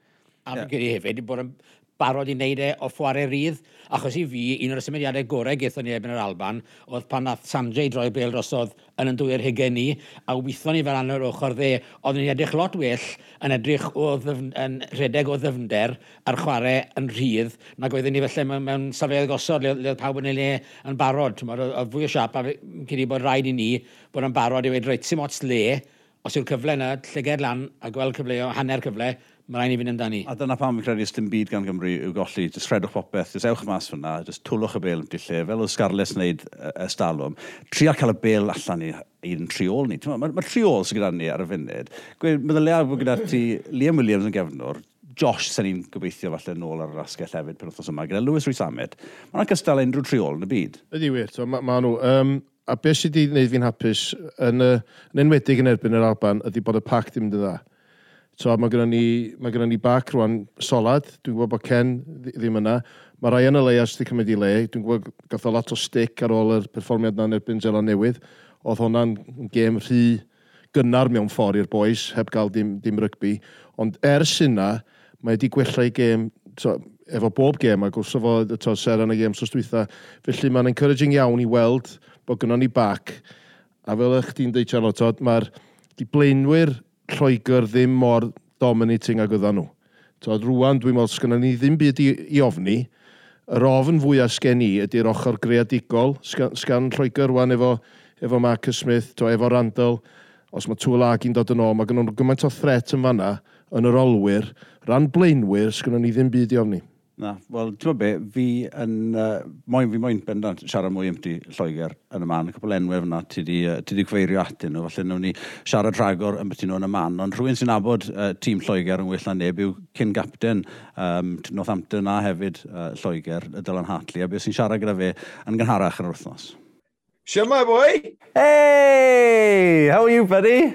A fi'n gyrru hefyd, bod yn barod i wneud e o chwarae rydd. Achos i fi, un o'r symudiadau gorau gaethon ni ebyn yr Alban, oedd pan nath Sanjay droi bel drosodd yn yn dwy'r hygen ni, a weithio ni fel anna o'r ochr dde, oedd ni'n edrych lot well yn edrych o ddyfn, yn rhedeg o ddyfnder a'r chwarae yn rhydd, na oedden ni felly mewn, mewn safleoedd gosod, le, le pawb yn ei le yn barod. Oedd fwy o siap, a cyd i bod rhaid i ni bod yn barod i wedi rhaid sim ots le, os yw'r cyfle yna, llyged lan a gweld cyfle o hanner cyfle, Mae rhaid i fynd amdani. A dyna pam fi'n credu dim byd gan Gymru yw golli, jyst rhedwch popeth, jyst ewch mas fyna, jyst twlwch y bel ymdi lle, fel oedd Scarlett wneud y stalwm. Tria cael y bel allan i un triol ni. Mae ma, ma triol sy'n gyda ni ar y funud. Meddylia bod gyda ti Liam Williams yn gefnwr, Josh sy'n ni'n gobeithio falle nôl ar yr asgell hefyd pen wrthos yma, gyda Lewis Rhys Amet. Mae'n yna cystal unrhyw triol yn y byd. Ydy wir, so, mae ma nhw. Um, a beth sydd wedi gwneud fi'n hapus, yn, uh, yn enwedig yn erbyn yr Alban, ydy bod y pac ddim yn dda. So mae gennym ni, mae gennym ni bac rwan solad, dwi'n gwybod bod Ken ddim yna. Mae rai yn y leias wedi cymryd i le, dwi'n gwybod gath o lot o stick ar ôl yr perfformiad na'n erbyn Zela Newydd. Oedd hwnna'n gêm rhy gynnar mewn ffordd i'r boys, heb gael dim, dim rygbi. Ond ers yna, mae wedi gwella i gêm, so, efo bob gêm, ac wrth efo to, ser yn y gêm sos dwytha. Felly mae'n encouraging iawn i weld bod gynnwn ni bac. A fel ych ti'n dweud, Charlotte, mae'r di blaenwyr Lloegr ddim mor dominating ag oedden nhw. Tod, rwan, dwi'n meddwl, sgynna ni ddim byd i, i ofni. Yr ofn fwyaf sgen i ydy'r ochr greadigol. Sgan, sgan Lloegr rwan efo, efo Marcus Smith, to, efo Randall. Os mae Tŵl Agi'n dod yn ôl, mae gen nhw'n gymaint o threat yn fanna yn yr olwyr. Ran blaenwyr, sgynna ni ddim byd i ofni. Na, wel, ti'n be, fi yn, uh, moyn, fi moyn bendant siarad mwy amdi Lloegr yn y man, y cwbl enwef fyna, ti di, uh, ti di cyfeirio atyn nhw, falle nhw'n ni siarad rhagor yn beth nhw yn y man, ond rhywun sy'n abod uh, tîm Lloegr yn well na neb yw cyn gapten um, Northampton a hefyd uh, Lloegr, y Dylan Hartley, a beth sy'n siarad gyda fe yn gynharach yn yr wythnos. Shema, boy! Hey! How are you, buddy?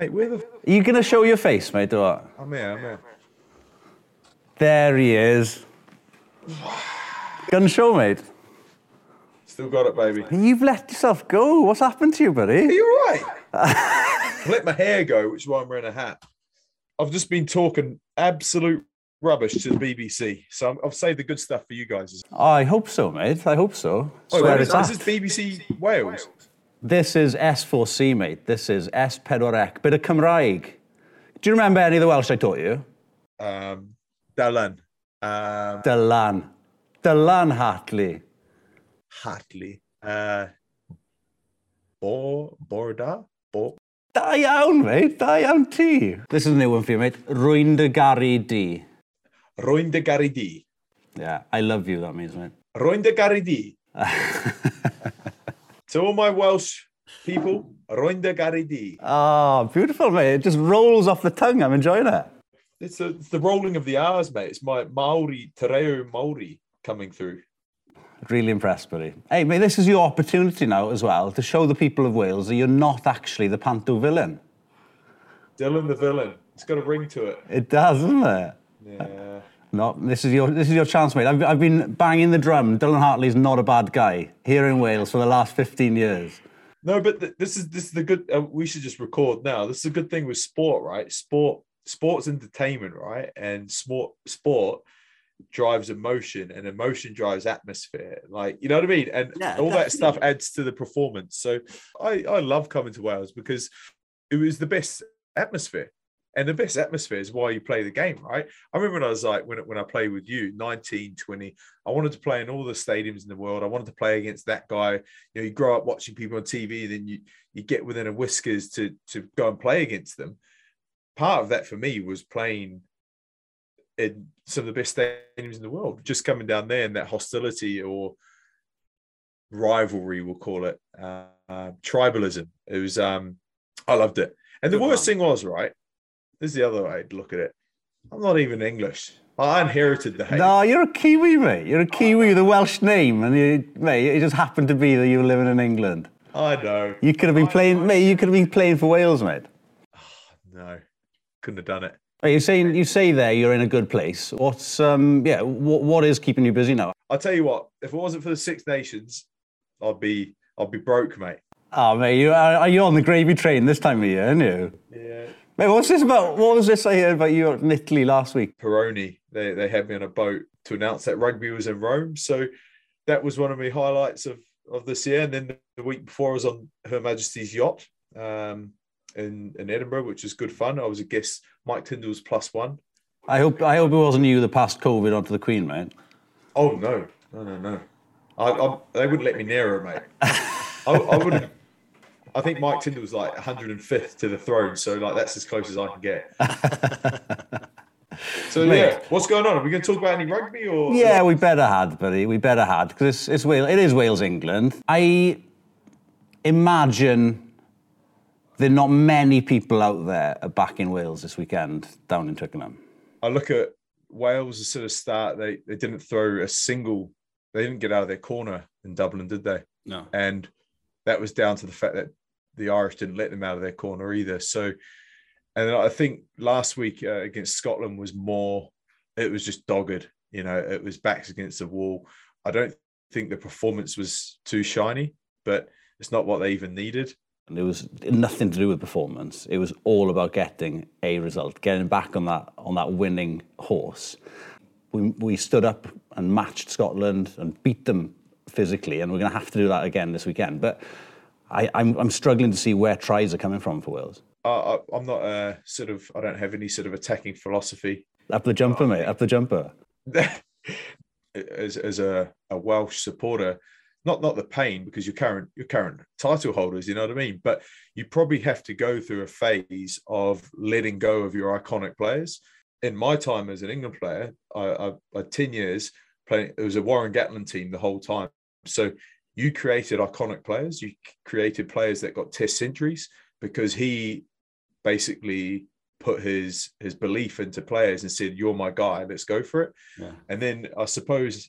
Mate, where the... Are you going to show your face, mate, or what? I'm here, I'm here. There he is. Gun show, mate. Still got it, baby. You've let yourself go. What's happened to you, buddy? Are you all right? (laughs) Let my hair go, which is why I'm wearing a hat. I've just been talking absolute rubbish to the BBC, so I'm, I've saved the good stuff for you guys. I hope so, mate. I hope so. Oh, Swear is at. this BBC Wales? This is S4C, mate. This is S4C. Bit of Cymraeg. Do you remember any of the Welsh I taught you? Um, Dalan. Um, Dylan. Dylan Hartley. Hartley. Uh, Bor, Borda? Bor, Da iawn, mate. Da iawn ti. This is a new one for you, mate. Rwy'n dy gari di. Roin de Garidi. Yeah, I love you, that means, mate. Roin de Garidi. (laughs) to all my Welsh people, Roin de Garidi. Oh, beautiful, mate. It just rolls off the tongue. I'm enjoying it. It's, a, it's the rolling of the R's, mate. It's my Maori, Tereo Maori coming through. Really impressed, buddy. Hey, mate, this is your opportunity now as well to show the people of Wales that you're not actually the Panto villain. Dylan the villain. It's got a ring to it. It does, doesn't it? Yeah. No, this is your this is your chance, mate. I've, I've been banging the drum. Dylan Hartley's not a bad guy here in Wales for the last 15 years. No, but th- this is this is the good. Uh, we should just record now. This is a good thing with sport, right? Sport, sports entertainment, right? And sport, sport drives emotion, and emotion drives atmosphere. Like you know what I mean? And Yeah, all that stuff adds to the performance. So I I love coming to Wales because it was the best atmosphere. And the best atmosphere is why you play the game, right? I remember when I was like, when, when I played with you, 19, 20, I wanted to play in all the stadiums in the world. I wanted to play against that guy. You know, you grow up watching people on TV, then you you get within a whiskers to to go and play against them. Part of that for me was playing in some of the best stadiums in the world, just coming down there and that hostility or rivalry, we'll call it, uh, uh, tribalism. It was, um, I loved it. And the Good worst man. thing was, right, this is the other way to look at it. I'm not even English. I inherited the hate. No, you're a Kiwi, mate. You're a Kiwi with a Welsh name, and you, mate, it just happened to be that you were living in England. I know. You could have been playing, mate. You could have been playing for Wales, mate. No, couldn't have done it. You say you say there you're in a good place. What's um yeah? What what is keeping you busy now? I'll tell you what, if it wasn't for the Six Nations, I'd be I'd be broke, mate. Oh, mate, you are, are you on the gravy train this time of year, aren't you? Yeah. Mate, what's this about? What was this I heard about you in Italy last week? Peroni, they, they had me on a boat to announce that rugby was in Rome. So that was one of my highlights of, of this year. And then the week before, I was on Her Majesty's yacht um, in, in Edinburgh, which was good fun. I was a guest, Mike Tyndall's plus one. I hope I hope it wasn't you that passed COVID onto the Queen, mate. Oh, no, no, no, no. I, I, they wouldn't let me near her, mate. (laughs) I, I would. I think Mike Tyndall's like 105th to the throne, so like that's as close as I can get. (laughs) so Mate. yeah, what's going on? Are we going to talk about any rugby or? Yeah, we better had, buddy. We better had because it's, it's Wales. It is Wales, England. I imagine there are not many people out there are back in Wales this weekend down in Twickenham. I look at Wales as sort of start. They they didn't throw a single. They didn't get out of their corner in Dublin, did they? No. And that was down to the fact that the Irish didn't let them out of their corner either. So, and then I think last week uh, against Scotland was more. It was just dogged. You know, it was backs against the wall. I don't think the performance was too shiny, but it's not what they even needed. And it was nothing to do with performance. It was all about getting a result, getting back on that on that winning horse. We, we stood up and matched Scotland and beat them physically, and we're going to have to do that again this weekend. But I, I'm, I'm struggling to see where tries are coming from for Wales. I, I, I'm not a sort of, I don't have any sort of attacking philosophy. Up the jumper, mate. Up the jumper. (laughs) as as a, a Welsh supporter, not not the pain because you're current your current title holders, you know what I mean. But you probably have to go through a phase of letting go of your iconic players. In my time as an England player, I, I, I ten years playing. It was a Warren Gatland team the whole time. So you created iconic players. You created players that got test centuries because he basically put his his belief into players and said, "You're my guy. Let's go for it." Yeah. And then I suppose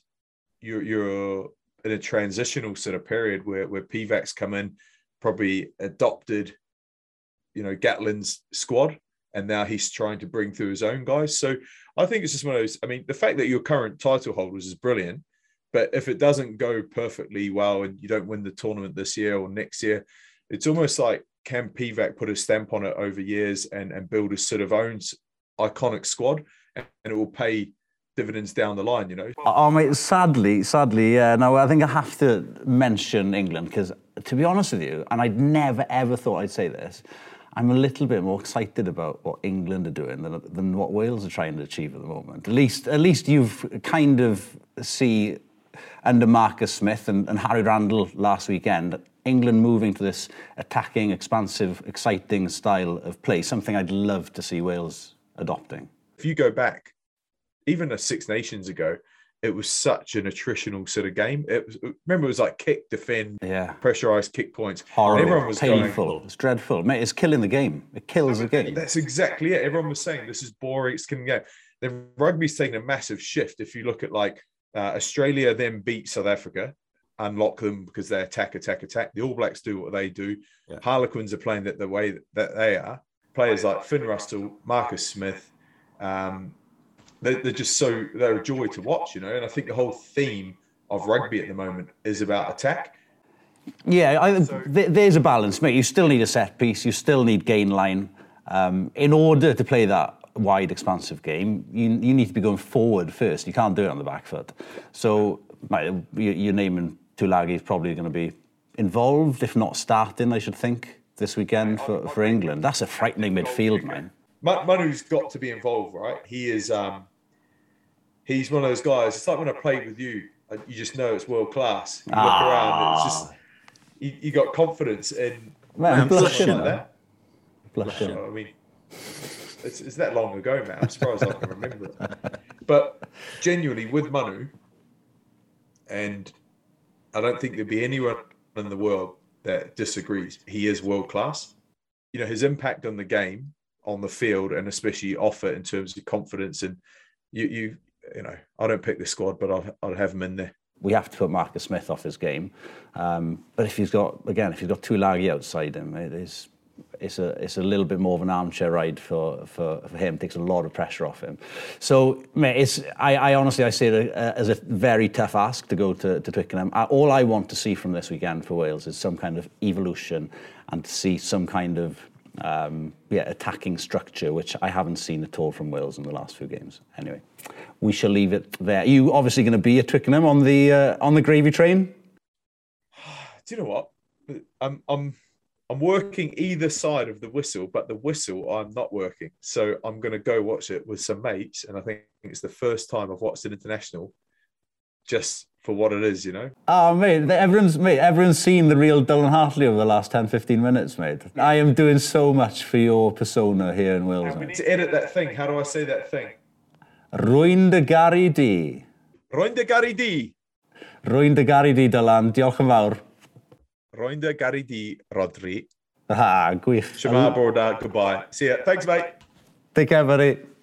you're you're in a transitional sort of period where where PVAC's come in, probably adopted, you know, Gatlin's squad, and now he's trying to bring through his own guys. So I think it's just one of those. I mean, the fact that your current title holders is brilliant, but if it doesn't go perfectly well and you don't win the tournament this year or next year, it's almost like can PVAC put a stamp on it over years and, and build a sort of own iconic squad and, and it will pay dividends down the line, you know? Oh, mate, sadly, sadly, yeah. No, I think I have to mention England because, to be honest with you, and I'd never ever thought I'd say this, I'm a little bit more excited about what England are doing than, than what Wales are trying to achieve at the moment. At least, at least you've kind of see under Marcus Smith and, and Harry Randall last weekend England moving to this attacking, expansive, exciting style of play, something I'd love to see Wales adopting. If you go back, even a Six Nations ago, it was such an attritional sort of game. It was, remember, it was like kick, defend, yeah. pressurized kick points. Horrible, everyone was painful. Going, it's dreadful. Mate, it's killing the game. It kills the game. That's exactly it. Everyone was saying this is boring. It's killing the game. The rugby's taken a massive shift. If you look at like uh, Australia, then beat South Africa unlock them because they attack, attack, attack. The All Blacks do what they do. Yeah. Harlequins are playing that the way that they are. Players like Finn Russell, Marcus Smith, um, they're, they're just so they're a joy to watch, you know. And I think the whole theme of rugby at the moment is about attack. Yeah, I, th- there's a balance, mate. You still need a set piece. You still need gain line. Um, in order to play that wide, expansive game, you, you need to be going forward first. You can't do it on the back foot. So, mate, you, you're naming Tuilagi is probably going to be involved, if not starting, I should think, this weekend for, for England. That's a frightening midfield, man. Manu's got to be involved, right? He is. Um, he's one of those guys. It's like when I played with you. Uh, you just know it's world class. You look ah. around, it's just you, you got confidence in. Man, I'm blushing. Like that. Blushing. I mean, it's, it's that long ago, man. I'm surprised I can remember it. But genuinely, with Manu, and I don't think there'd be anyone in the world that disagrees. He is world class. You know, his impact on the game, on the field, and especially off it in terms of confidence. And you, you, you know, I don't pick the squad, but I'll, I'll have him in there. We have to put Marcus Smith off his game. Um, but if he's got, again, if he's got Tuilagi outside him, it is it's a it's a little bit more of an armchair ride for for, for him. It takes a lot of pressure off him. So, mate, it's I, I honestly I see it uh, as a very tough ask to go to, to Twickenham. all I want to see from this weekend for Wales is some kind of evolution and to see some kind of um, yeah, attacking structure, which I haven't seen at all from Wales in the last few games. Anyway, we shall leave it there. Are you obviously going to be at Twickenham on the uh, on the gravy train? (sighs) Do you know what? I'm I'm I'm working either side of the whistle, but the whistle I'm not working. So I'm going to go watch it with some mates. And I think it's the first time I've watched an international just for what it is, you know? Oh, mate, everyone's, mate, everyone's seen the real Dylan Hartley over the last 10, 15 minutes, mate. I am doing so much for your persona here in Wales. we need to edit that thing. How do I say that thing? Rwy'n dy garu di. Rwy'n dy garu di. Rwy'n dy garu di, Dylan. Diolch yn fawr. Roi'n dy gari di, Rodri. Ha, gwych. Siama Borda, goodbye. See ya. Thanks, mate. Take care, buddy.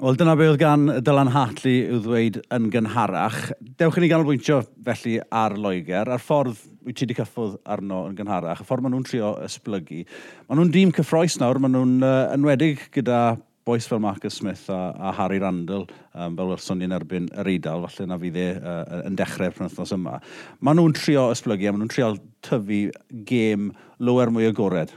Wel, dyna be oedd gan Dylan Hartley i'w ddweud yn gynharach. Dewch i ni ganolbwyntio felly ar Loegr, a'r ffordd wyt ti wedi cyffwrdd arno yn gynharach, y ffordd maen nhw'n trio ysblygu. Maen nhw'n dîm cyffroes nawr, maen nhw'n uh, enwedig gyda boes fel Marcus Smith a, a Harry Randall um, fel welson ni'n erbyn yr Eidal, falle na fydd e uh, yn dechrau'r penwthnos yma. Maen nhw'n trio ysblygu a maen nhw'n trio tyfu gêm lower mwy agored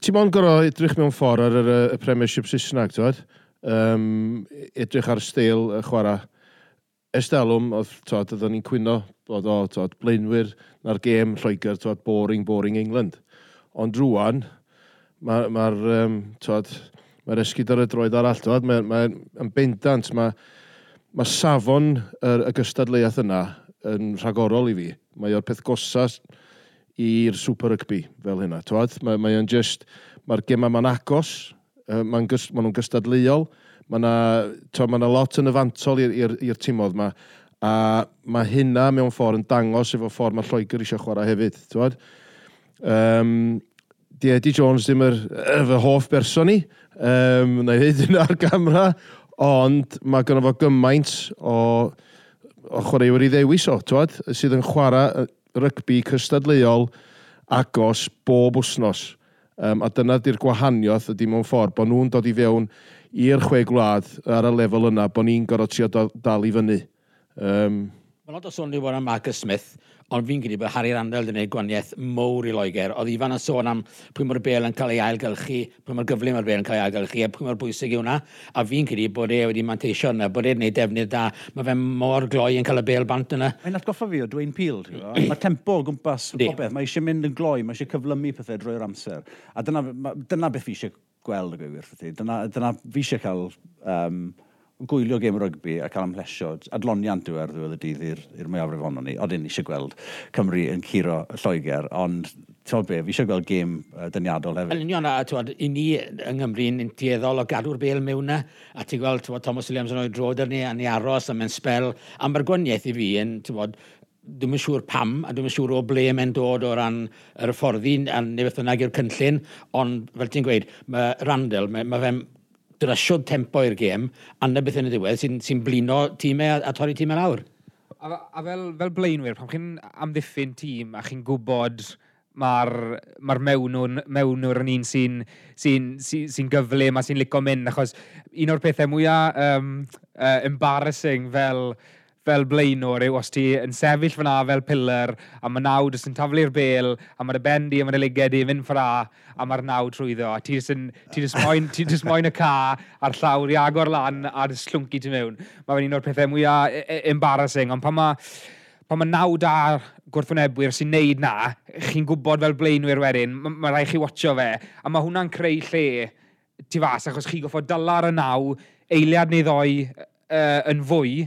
ti'n mo'n gorau edrych mewn ffordd ar y, y Premiership Saesneg, ti'n Um, edrych ar steil y chwarae. Estelwm, oedd, ti'n oedden ni'n cwyno, bod o, ti'n blaenwyr, na'r gêm Lloegr, ti'n boring, boring England. Ond rwan, mae'r, ma, ma um, mae'r esgyd ar y droed arall, ti'n mae'n ma, ma bendant, mae ma safon y, y gystadleuaeth yna yn rhagorol i fi. Mae o'r peth gosas, i'r Super Rugby fel hynna. Twad, mae, mae just, mae'r gemau ma'n agos, uh, maen gys, ma nhw'n gystadleuol, mae yna ma, na lot yn yfantol i'r tîmodd yma, a mae hynna mewn ffordd yn dangos efo ffordd mae Lloegr eisiau chwarae hefyd. Um, di Eddie Jones ddim yr, er, fy hoff berson ni, um, na i ddweud hynna ar gamra, ond mae gynnu fo gymaint o, o chwaraewyr i ddewis o, twad, sydd yn chwarae rygbi cystadleuol agos bob wsnos. Um, a dyna di'r gwahaniaeth ydy mewn ffordd, bod nhw'n dod i fewn i'r chwe gwlad ar y lefel yna, bod ni'n gorfod trio dal i fyny. Um, Mae'n lot o sôn i am Marcus Smith, ond fi'n credu bod Harry Randall yn gwneud gwaniaeth mowr i Loegr. Oedd Ifan yn sôn am pwy mae'r bel yn cael ei ailgylchu, pwy mae'r gyflym ar bel yn cael ei ailgylchu, a pwy mae'r bwysig yw hwnna. A fi'n credu bod e wedi manteisio yna, bod e'n gwneud defnydd da. Mae fe mor gloi yn cael y bel bant yna. Mae'n atgoffa fi o Dwayne Peel, mae tempo o gwmpas popeth. Mae eisiau mynd yn gloi, mae eisiau cyflymu pethau drwy'r amser. A dyna, dyna beth fi eisiau gweld y gwir. Dyna, dyna fi eisiau cael um, gwylio gêm rygbi a cael amlesiod, adloniant yw e ar ddiwedd y dydd i'r mwyafrif onno ni, oedden ni eisiau gweld Cymru yn curo Lloegr, ond ti'n be, fi eisiau gweld gêm uh, dyniadol hefyd. Yn union, a tywed, i ni yng Nghymru yn dieddol o gadw'r bel mewn na, a ti'n gweld tywod, Thomas Williams yn oed drod ar ni, a ni aros, a mewn spel, a mae'r gwaniaeth i fi yn, tywod, dwi'n yn siŵr pam, a dwi'n yn siŵr o ble mae'n dod o ran yr hyfforddi, a neu beth bynnag i'r cynllun, ond fel ti'n gweud, mae Randall, mae, mae fe'n drasiod tempo i'r gêm, anna beth yn y diwedd sy'n sy, blino tîmau a, a torri tîmau lawr. A, a fel, fel blaenwyr, pan chi'n amddiffyn tîm a chi'n gwybod mae'r ma mewnwr, mewnwr yn un sy'n sy sy, sy gyflym a sy'n licio mynd, achos un o'r pethau mwyaf um, uh, embarrassing fel fel blaenor yw os ti yn sefyll fyna fel pillar a mae naw jyst yn taflu'r bel a mae'r bendi a mae'r liged di yn fynd ffra a mae'r naw trwyddo a ti jyst moyn, ti jyst moyn y ca a'r llawr i agor lan a'r slwnci ti mewn. Mae'n un o'r pethau mwyaf e, e, embarrassing ond pan mae pan mae naw da gwrthwynebwyr sy'n neud na, chi'n gwybod fel blaenwyr wedyn, mae ma rai chi watcho fe, a mae hwnna'n creu lle tu fas, achos chi goffod dylar y naw, eiliad neu ddoi uh, yn fwy,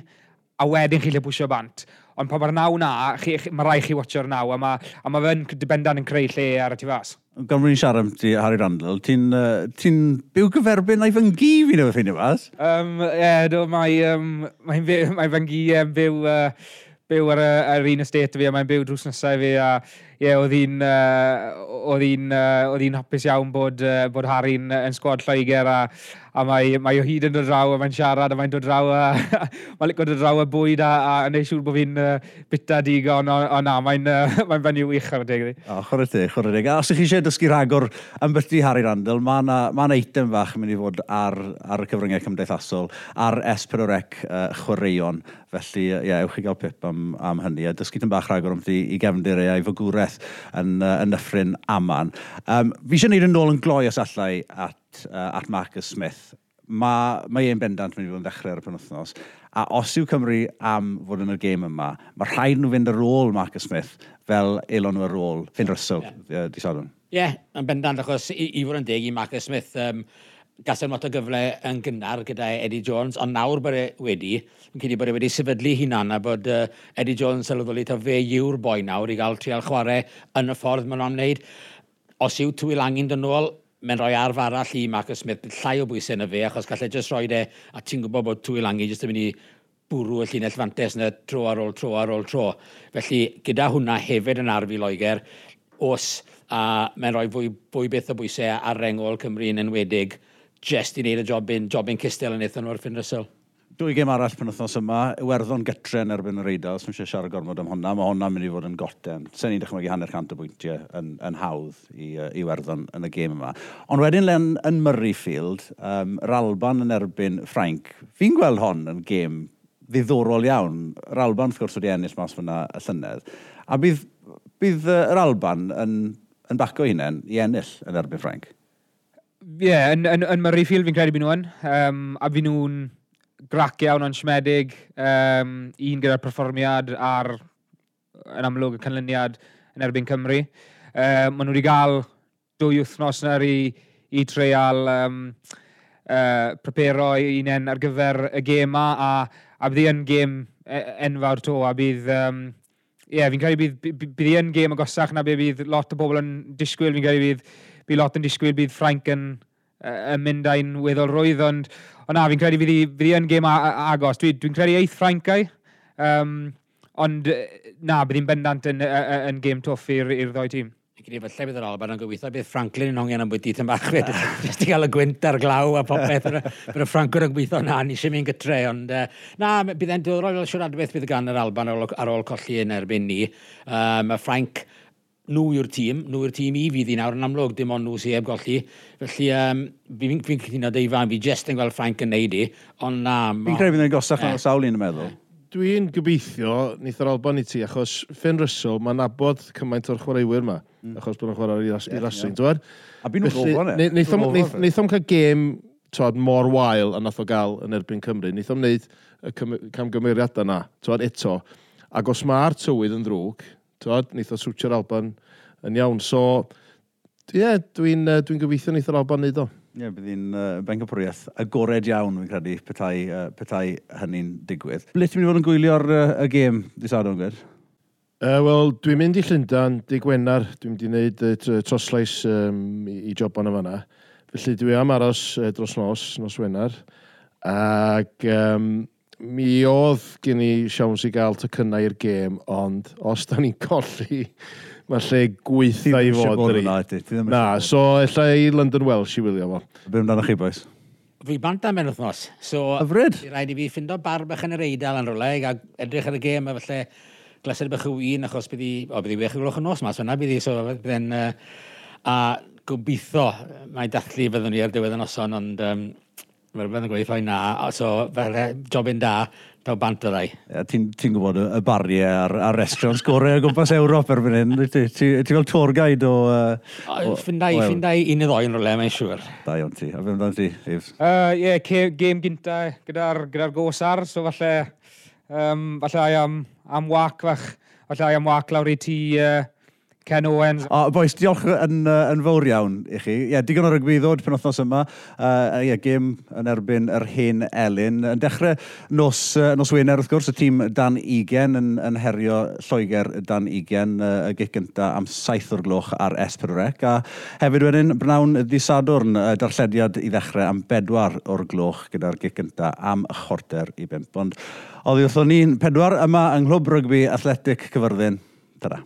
a wedyn chi'n lle bwysio bant. Ond pan mae'r naw na, chi, chi, mae rai chi watcho'r naw, a mae, a mae fe'n dibendan yn creu lle ar y tu fas. Gan fod ni'n siarad am ti, Harry Randall, ti'n uh, ti byw gyferbyn a'i fyngi fi neu ffeindio fas? Um, e, do, mae, um, (laughs) mae, mae fyngi um, byw, uh, byw ar, ar un estate fi, a mae'n byw drws nesau fi, a ie, yeah, oedd hi'n uh, uh, hapus iawn bod, uh, bod Harry'n uh, yn sgwad Lloegr a, a mae, mae o hyd yn dod draw a mae'n siarad a mae'n dod draw a (laughs) mae'n licio dod draw y bwyd a, a, a neud siŵr bod fi'n uh, bita digon o, o na, mae'n uh, (laughs) mae fenyw wych ar y deg. O, chwrdd te, chwrdd teg. A os ydych chi eisiau dysgu rhagor am beth i Harry Randall, mae yna ma eitem fach yn mynd i fod ar, ar y cyfryngau cymdeithasol, ar S4C uh, chwaraeon. Felly, ie, yeah, ewch chi gael pip am, am hynny. A dysgu tyn bach rhagor am i gefndir ei fagwraeth popeth yn, uh, yn Nyffryn Aman. Um, fi eisiau gwneud yn ôl yn gloi os allai at, uh, at Marcus Smith. Mae ma ein bendant mynd i fod yn dechrau ar y penwthnos. A os yw Cymru am fod yn y gêm yma, mae rhaid nhw fynd ar ôl Marcus Smith fel elon nhw ar ôl Finn Russell, yeah. uh, di sôn. Ie, yeah, yn bendant achos i, i fod yn deg i Marcus Smith. Um, gasen lot o gyfle yn gynnar gyda Eddie Jones, ond nawr bod e wedi, yn cyd i bod e wedi sefydlu hunan a bod uh, Eddie Jones sylweddoli ta fe yw'r boi nawr i gael trial chwarae yn y ffordd maen nhw'n wneud. Os yw twyl angen dyn nôl, mae'n rhoi arf arall i Marcus Smith llai o bwysau yna fe, achos gallai jyst rhoi e, a ti'n gwybod bod twy angen jyst yn mynd i bwrw y llinell fantes yna tro ar ôl tro ar ôl tro. Felly, gyda hwnna hefyd yn arfi Loegr, os a mae'n rhoi fwy, fwy beth o bwysau ar rengol Cymru yn enwedig just i wneud y jobyn, jobyn Cystel yn eithon nhw'r Finn Russell. Dwy gêm arall pen wythnos yma, Iwerddon gytre yn erbyn yr Eidal, sy'n eisiau siarad gormod am hwnna, mae hwnna'n mynd i fod yn goten. Sa'n ni'n dechrau hanner cant o bwyntiau yn, yn hawdd i uh, Iwerddon yn y gêm yma. Ond wedyn len yn Murrayfield, um, yr Alban yn erbyn Ffrainc. Fi'n gweld hon yn gêm ddiddorol iawn. Yr Alban, wrth gwrs, wedi ennill mas fyna y llynedd. A bydd, bydd yr Alban yn, yn bacio hunain i ennill yn erbyn Ffrainc? Ie, yeah, yn, yn, yn Murrayfield fi'n credu byd nhw'n. Um, a byd nhw'n grac iawn o'n siomedig. Um, un gyda'r perfformiad a'r, yn amlwg, y canlyniad yn erbyn Cymru. Um, maen nhw wedi cael dwy wythnos yna i, i treial um, uh, prepero unen ar gyfer y gêm yma. a, a bydd yn gêm e, enfawr to a bydd... Um, Ie, yeah, fi'n credu bydd, bydd, bydd yn gêm agosach na bydd lot o bobl yn disgwyl. Fi'n credu bydd bu lot yn disgwyl bydd Frank yn, yn mynd a'i'n weddolrwydd, ond ond na, fi'n credu fydd fi yn gêm agos. Dwi'n dwi, credu eith Francau, um, ond na, bydd hi'n bendant yn, yn, gêm toff i'r ddoi tîm. Fi'n credu falle bydd yr Alban yn gobeithio bydd Franklin yn ongen am bwyd dydd yn bach fyd. (laughs) Jyst i gael y gwynt ar glaw a popeth. Bydd y Franco yn gobeithio na, ni eisiau mynd gytre. Ond uh, na, bydd e'n dod o'r siwr adwaith bydd gan yr Alban ar ôl, ar ôl colli yn erbyn ni. Um, Frank, nhw yw'r tîm, nhw yw'r tîm i fi ddi nawr yn amlwg, dim ond nhw sy'n eb golli. Felly, um, fi'n fi cytuno dweud fan, fi jest yn gweld Frank yn neud i, ond na... Fi'n credu fydd yn gosach na sawl un yn meddwl. Dwi'n gobeithio, nith yr Alban i ti, achos Finn Russell, mae'n nabod cymaint o'r chwaraewyr yma, mm. achos bod nhw'n chwarae i'r rhasyn, dwi'n A byd nhw'n gofon ne? Neith o'n cael gêm tod, mor wael a nath o gael yn erbyn Cymru. Neith o'n wneud y camgymeriadau yna, tod, eto. Ac os mae'r tywydd yn ddrwg, Tywod, wnaeth o swtio'r Alban yn iawn. So, ie, yeah, dwi'n uh, dwi gobeithio wnaeth yr Alban wneud o. Ie, yeah, bydd hi'n uh, bencampwriaeth agored iawn, fi'n credu, petai, uh, petai hynny'n digwydd. Ble ti'n mynd i fod yn gwylio'r uh, y gêm dy sadwn, Gwyd? Uh, Wel, dwi'n mynd i Llundan, di Gwener, dwi'n mynd i wneud uh, troslais um, i, i job o'n yma. Felly dwi am aros uh, dros nos, nos Wener. Ac um, mi oedd gen i siawns i gael tycynnau i'r gêm, ond os da ni'n colli, mae lle gweithio i fod yr un. Na, so illa i London Welsh i wylio fo. Be amdano chi, boys? Fi bant am enw wythnos. So, Hyfryd? Fi rhaid i fi ffindo bar bach yn yr eidl yn rolau, a edrych ar y gêm, a falle glased bach y wyn, achos byddi, o, byddi wech i gloch yn nos mas, fyna bydd i, so bydden, uh, a gobeithio, mae dathlu fyddwn ni ar diwedd y noson, ond um, Mae'r bydd yn gweithio i na, so fel jobyn da, daw bant o rai. Ti'n ti gwybod y bariau a'r, ar restaurant sgorau o gwmpas Ewrop erbyn hyn. Ti, ti, ti fel tour guide o... Uh, ffindau, ffindau un i ddoi'n rolau, mae'n siŵr. Da iawn ti. A fe'n dan ti, Yves? Ie, game gynta eh, gyda'r gyda gosar, so falle... Um, falle am, am wac fach. Falle am wac lawr i ti... Uh, Ken Owens. O, boes, diolch yn, uh, yn fawr iawn i chi. Ie, yeah, digon o rygbi ddod pen othnos yma. Ie, uh, yeah, gym yn erbyn yr hen Elin. Yn dechrau nos, uh, nos Wener, wrth gwrs, y tîm Dan Igen yn, yn herio Lloegr Dan Igen uh, y gic gynta am saith o'r gloch ar s A hefyd wedyn, Bnawn Ddisadwrn, uh, darllediad i ddechrau am bedwar o'r gloch gyda'r gic gynta am chorter i bimp. Ond, oddi wrthon ni'n pedwar yma yng Nghlwb Rygbi Athletic Cyfyrddin. Tada.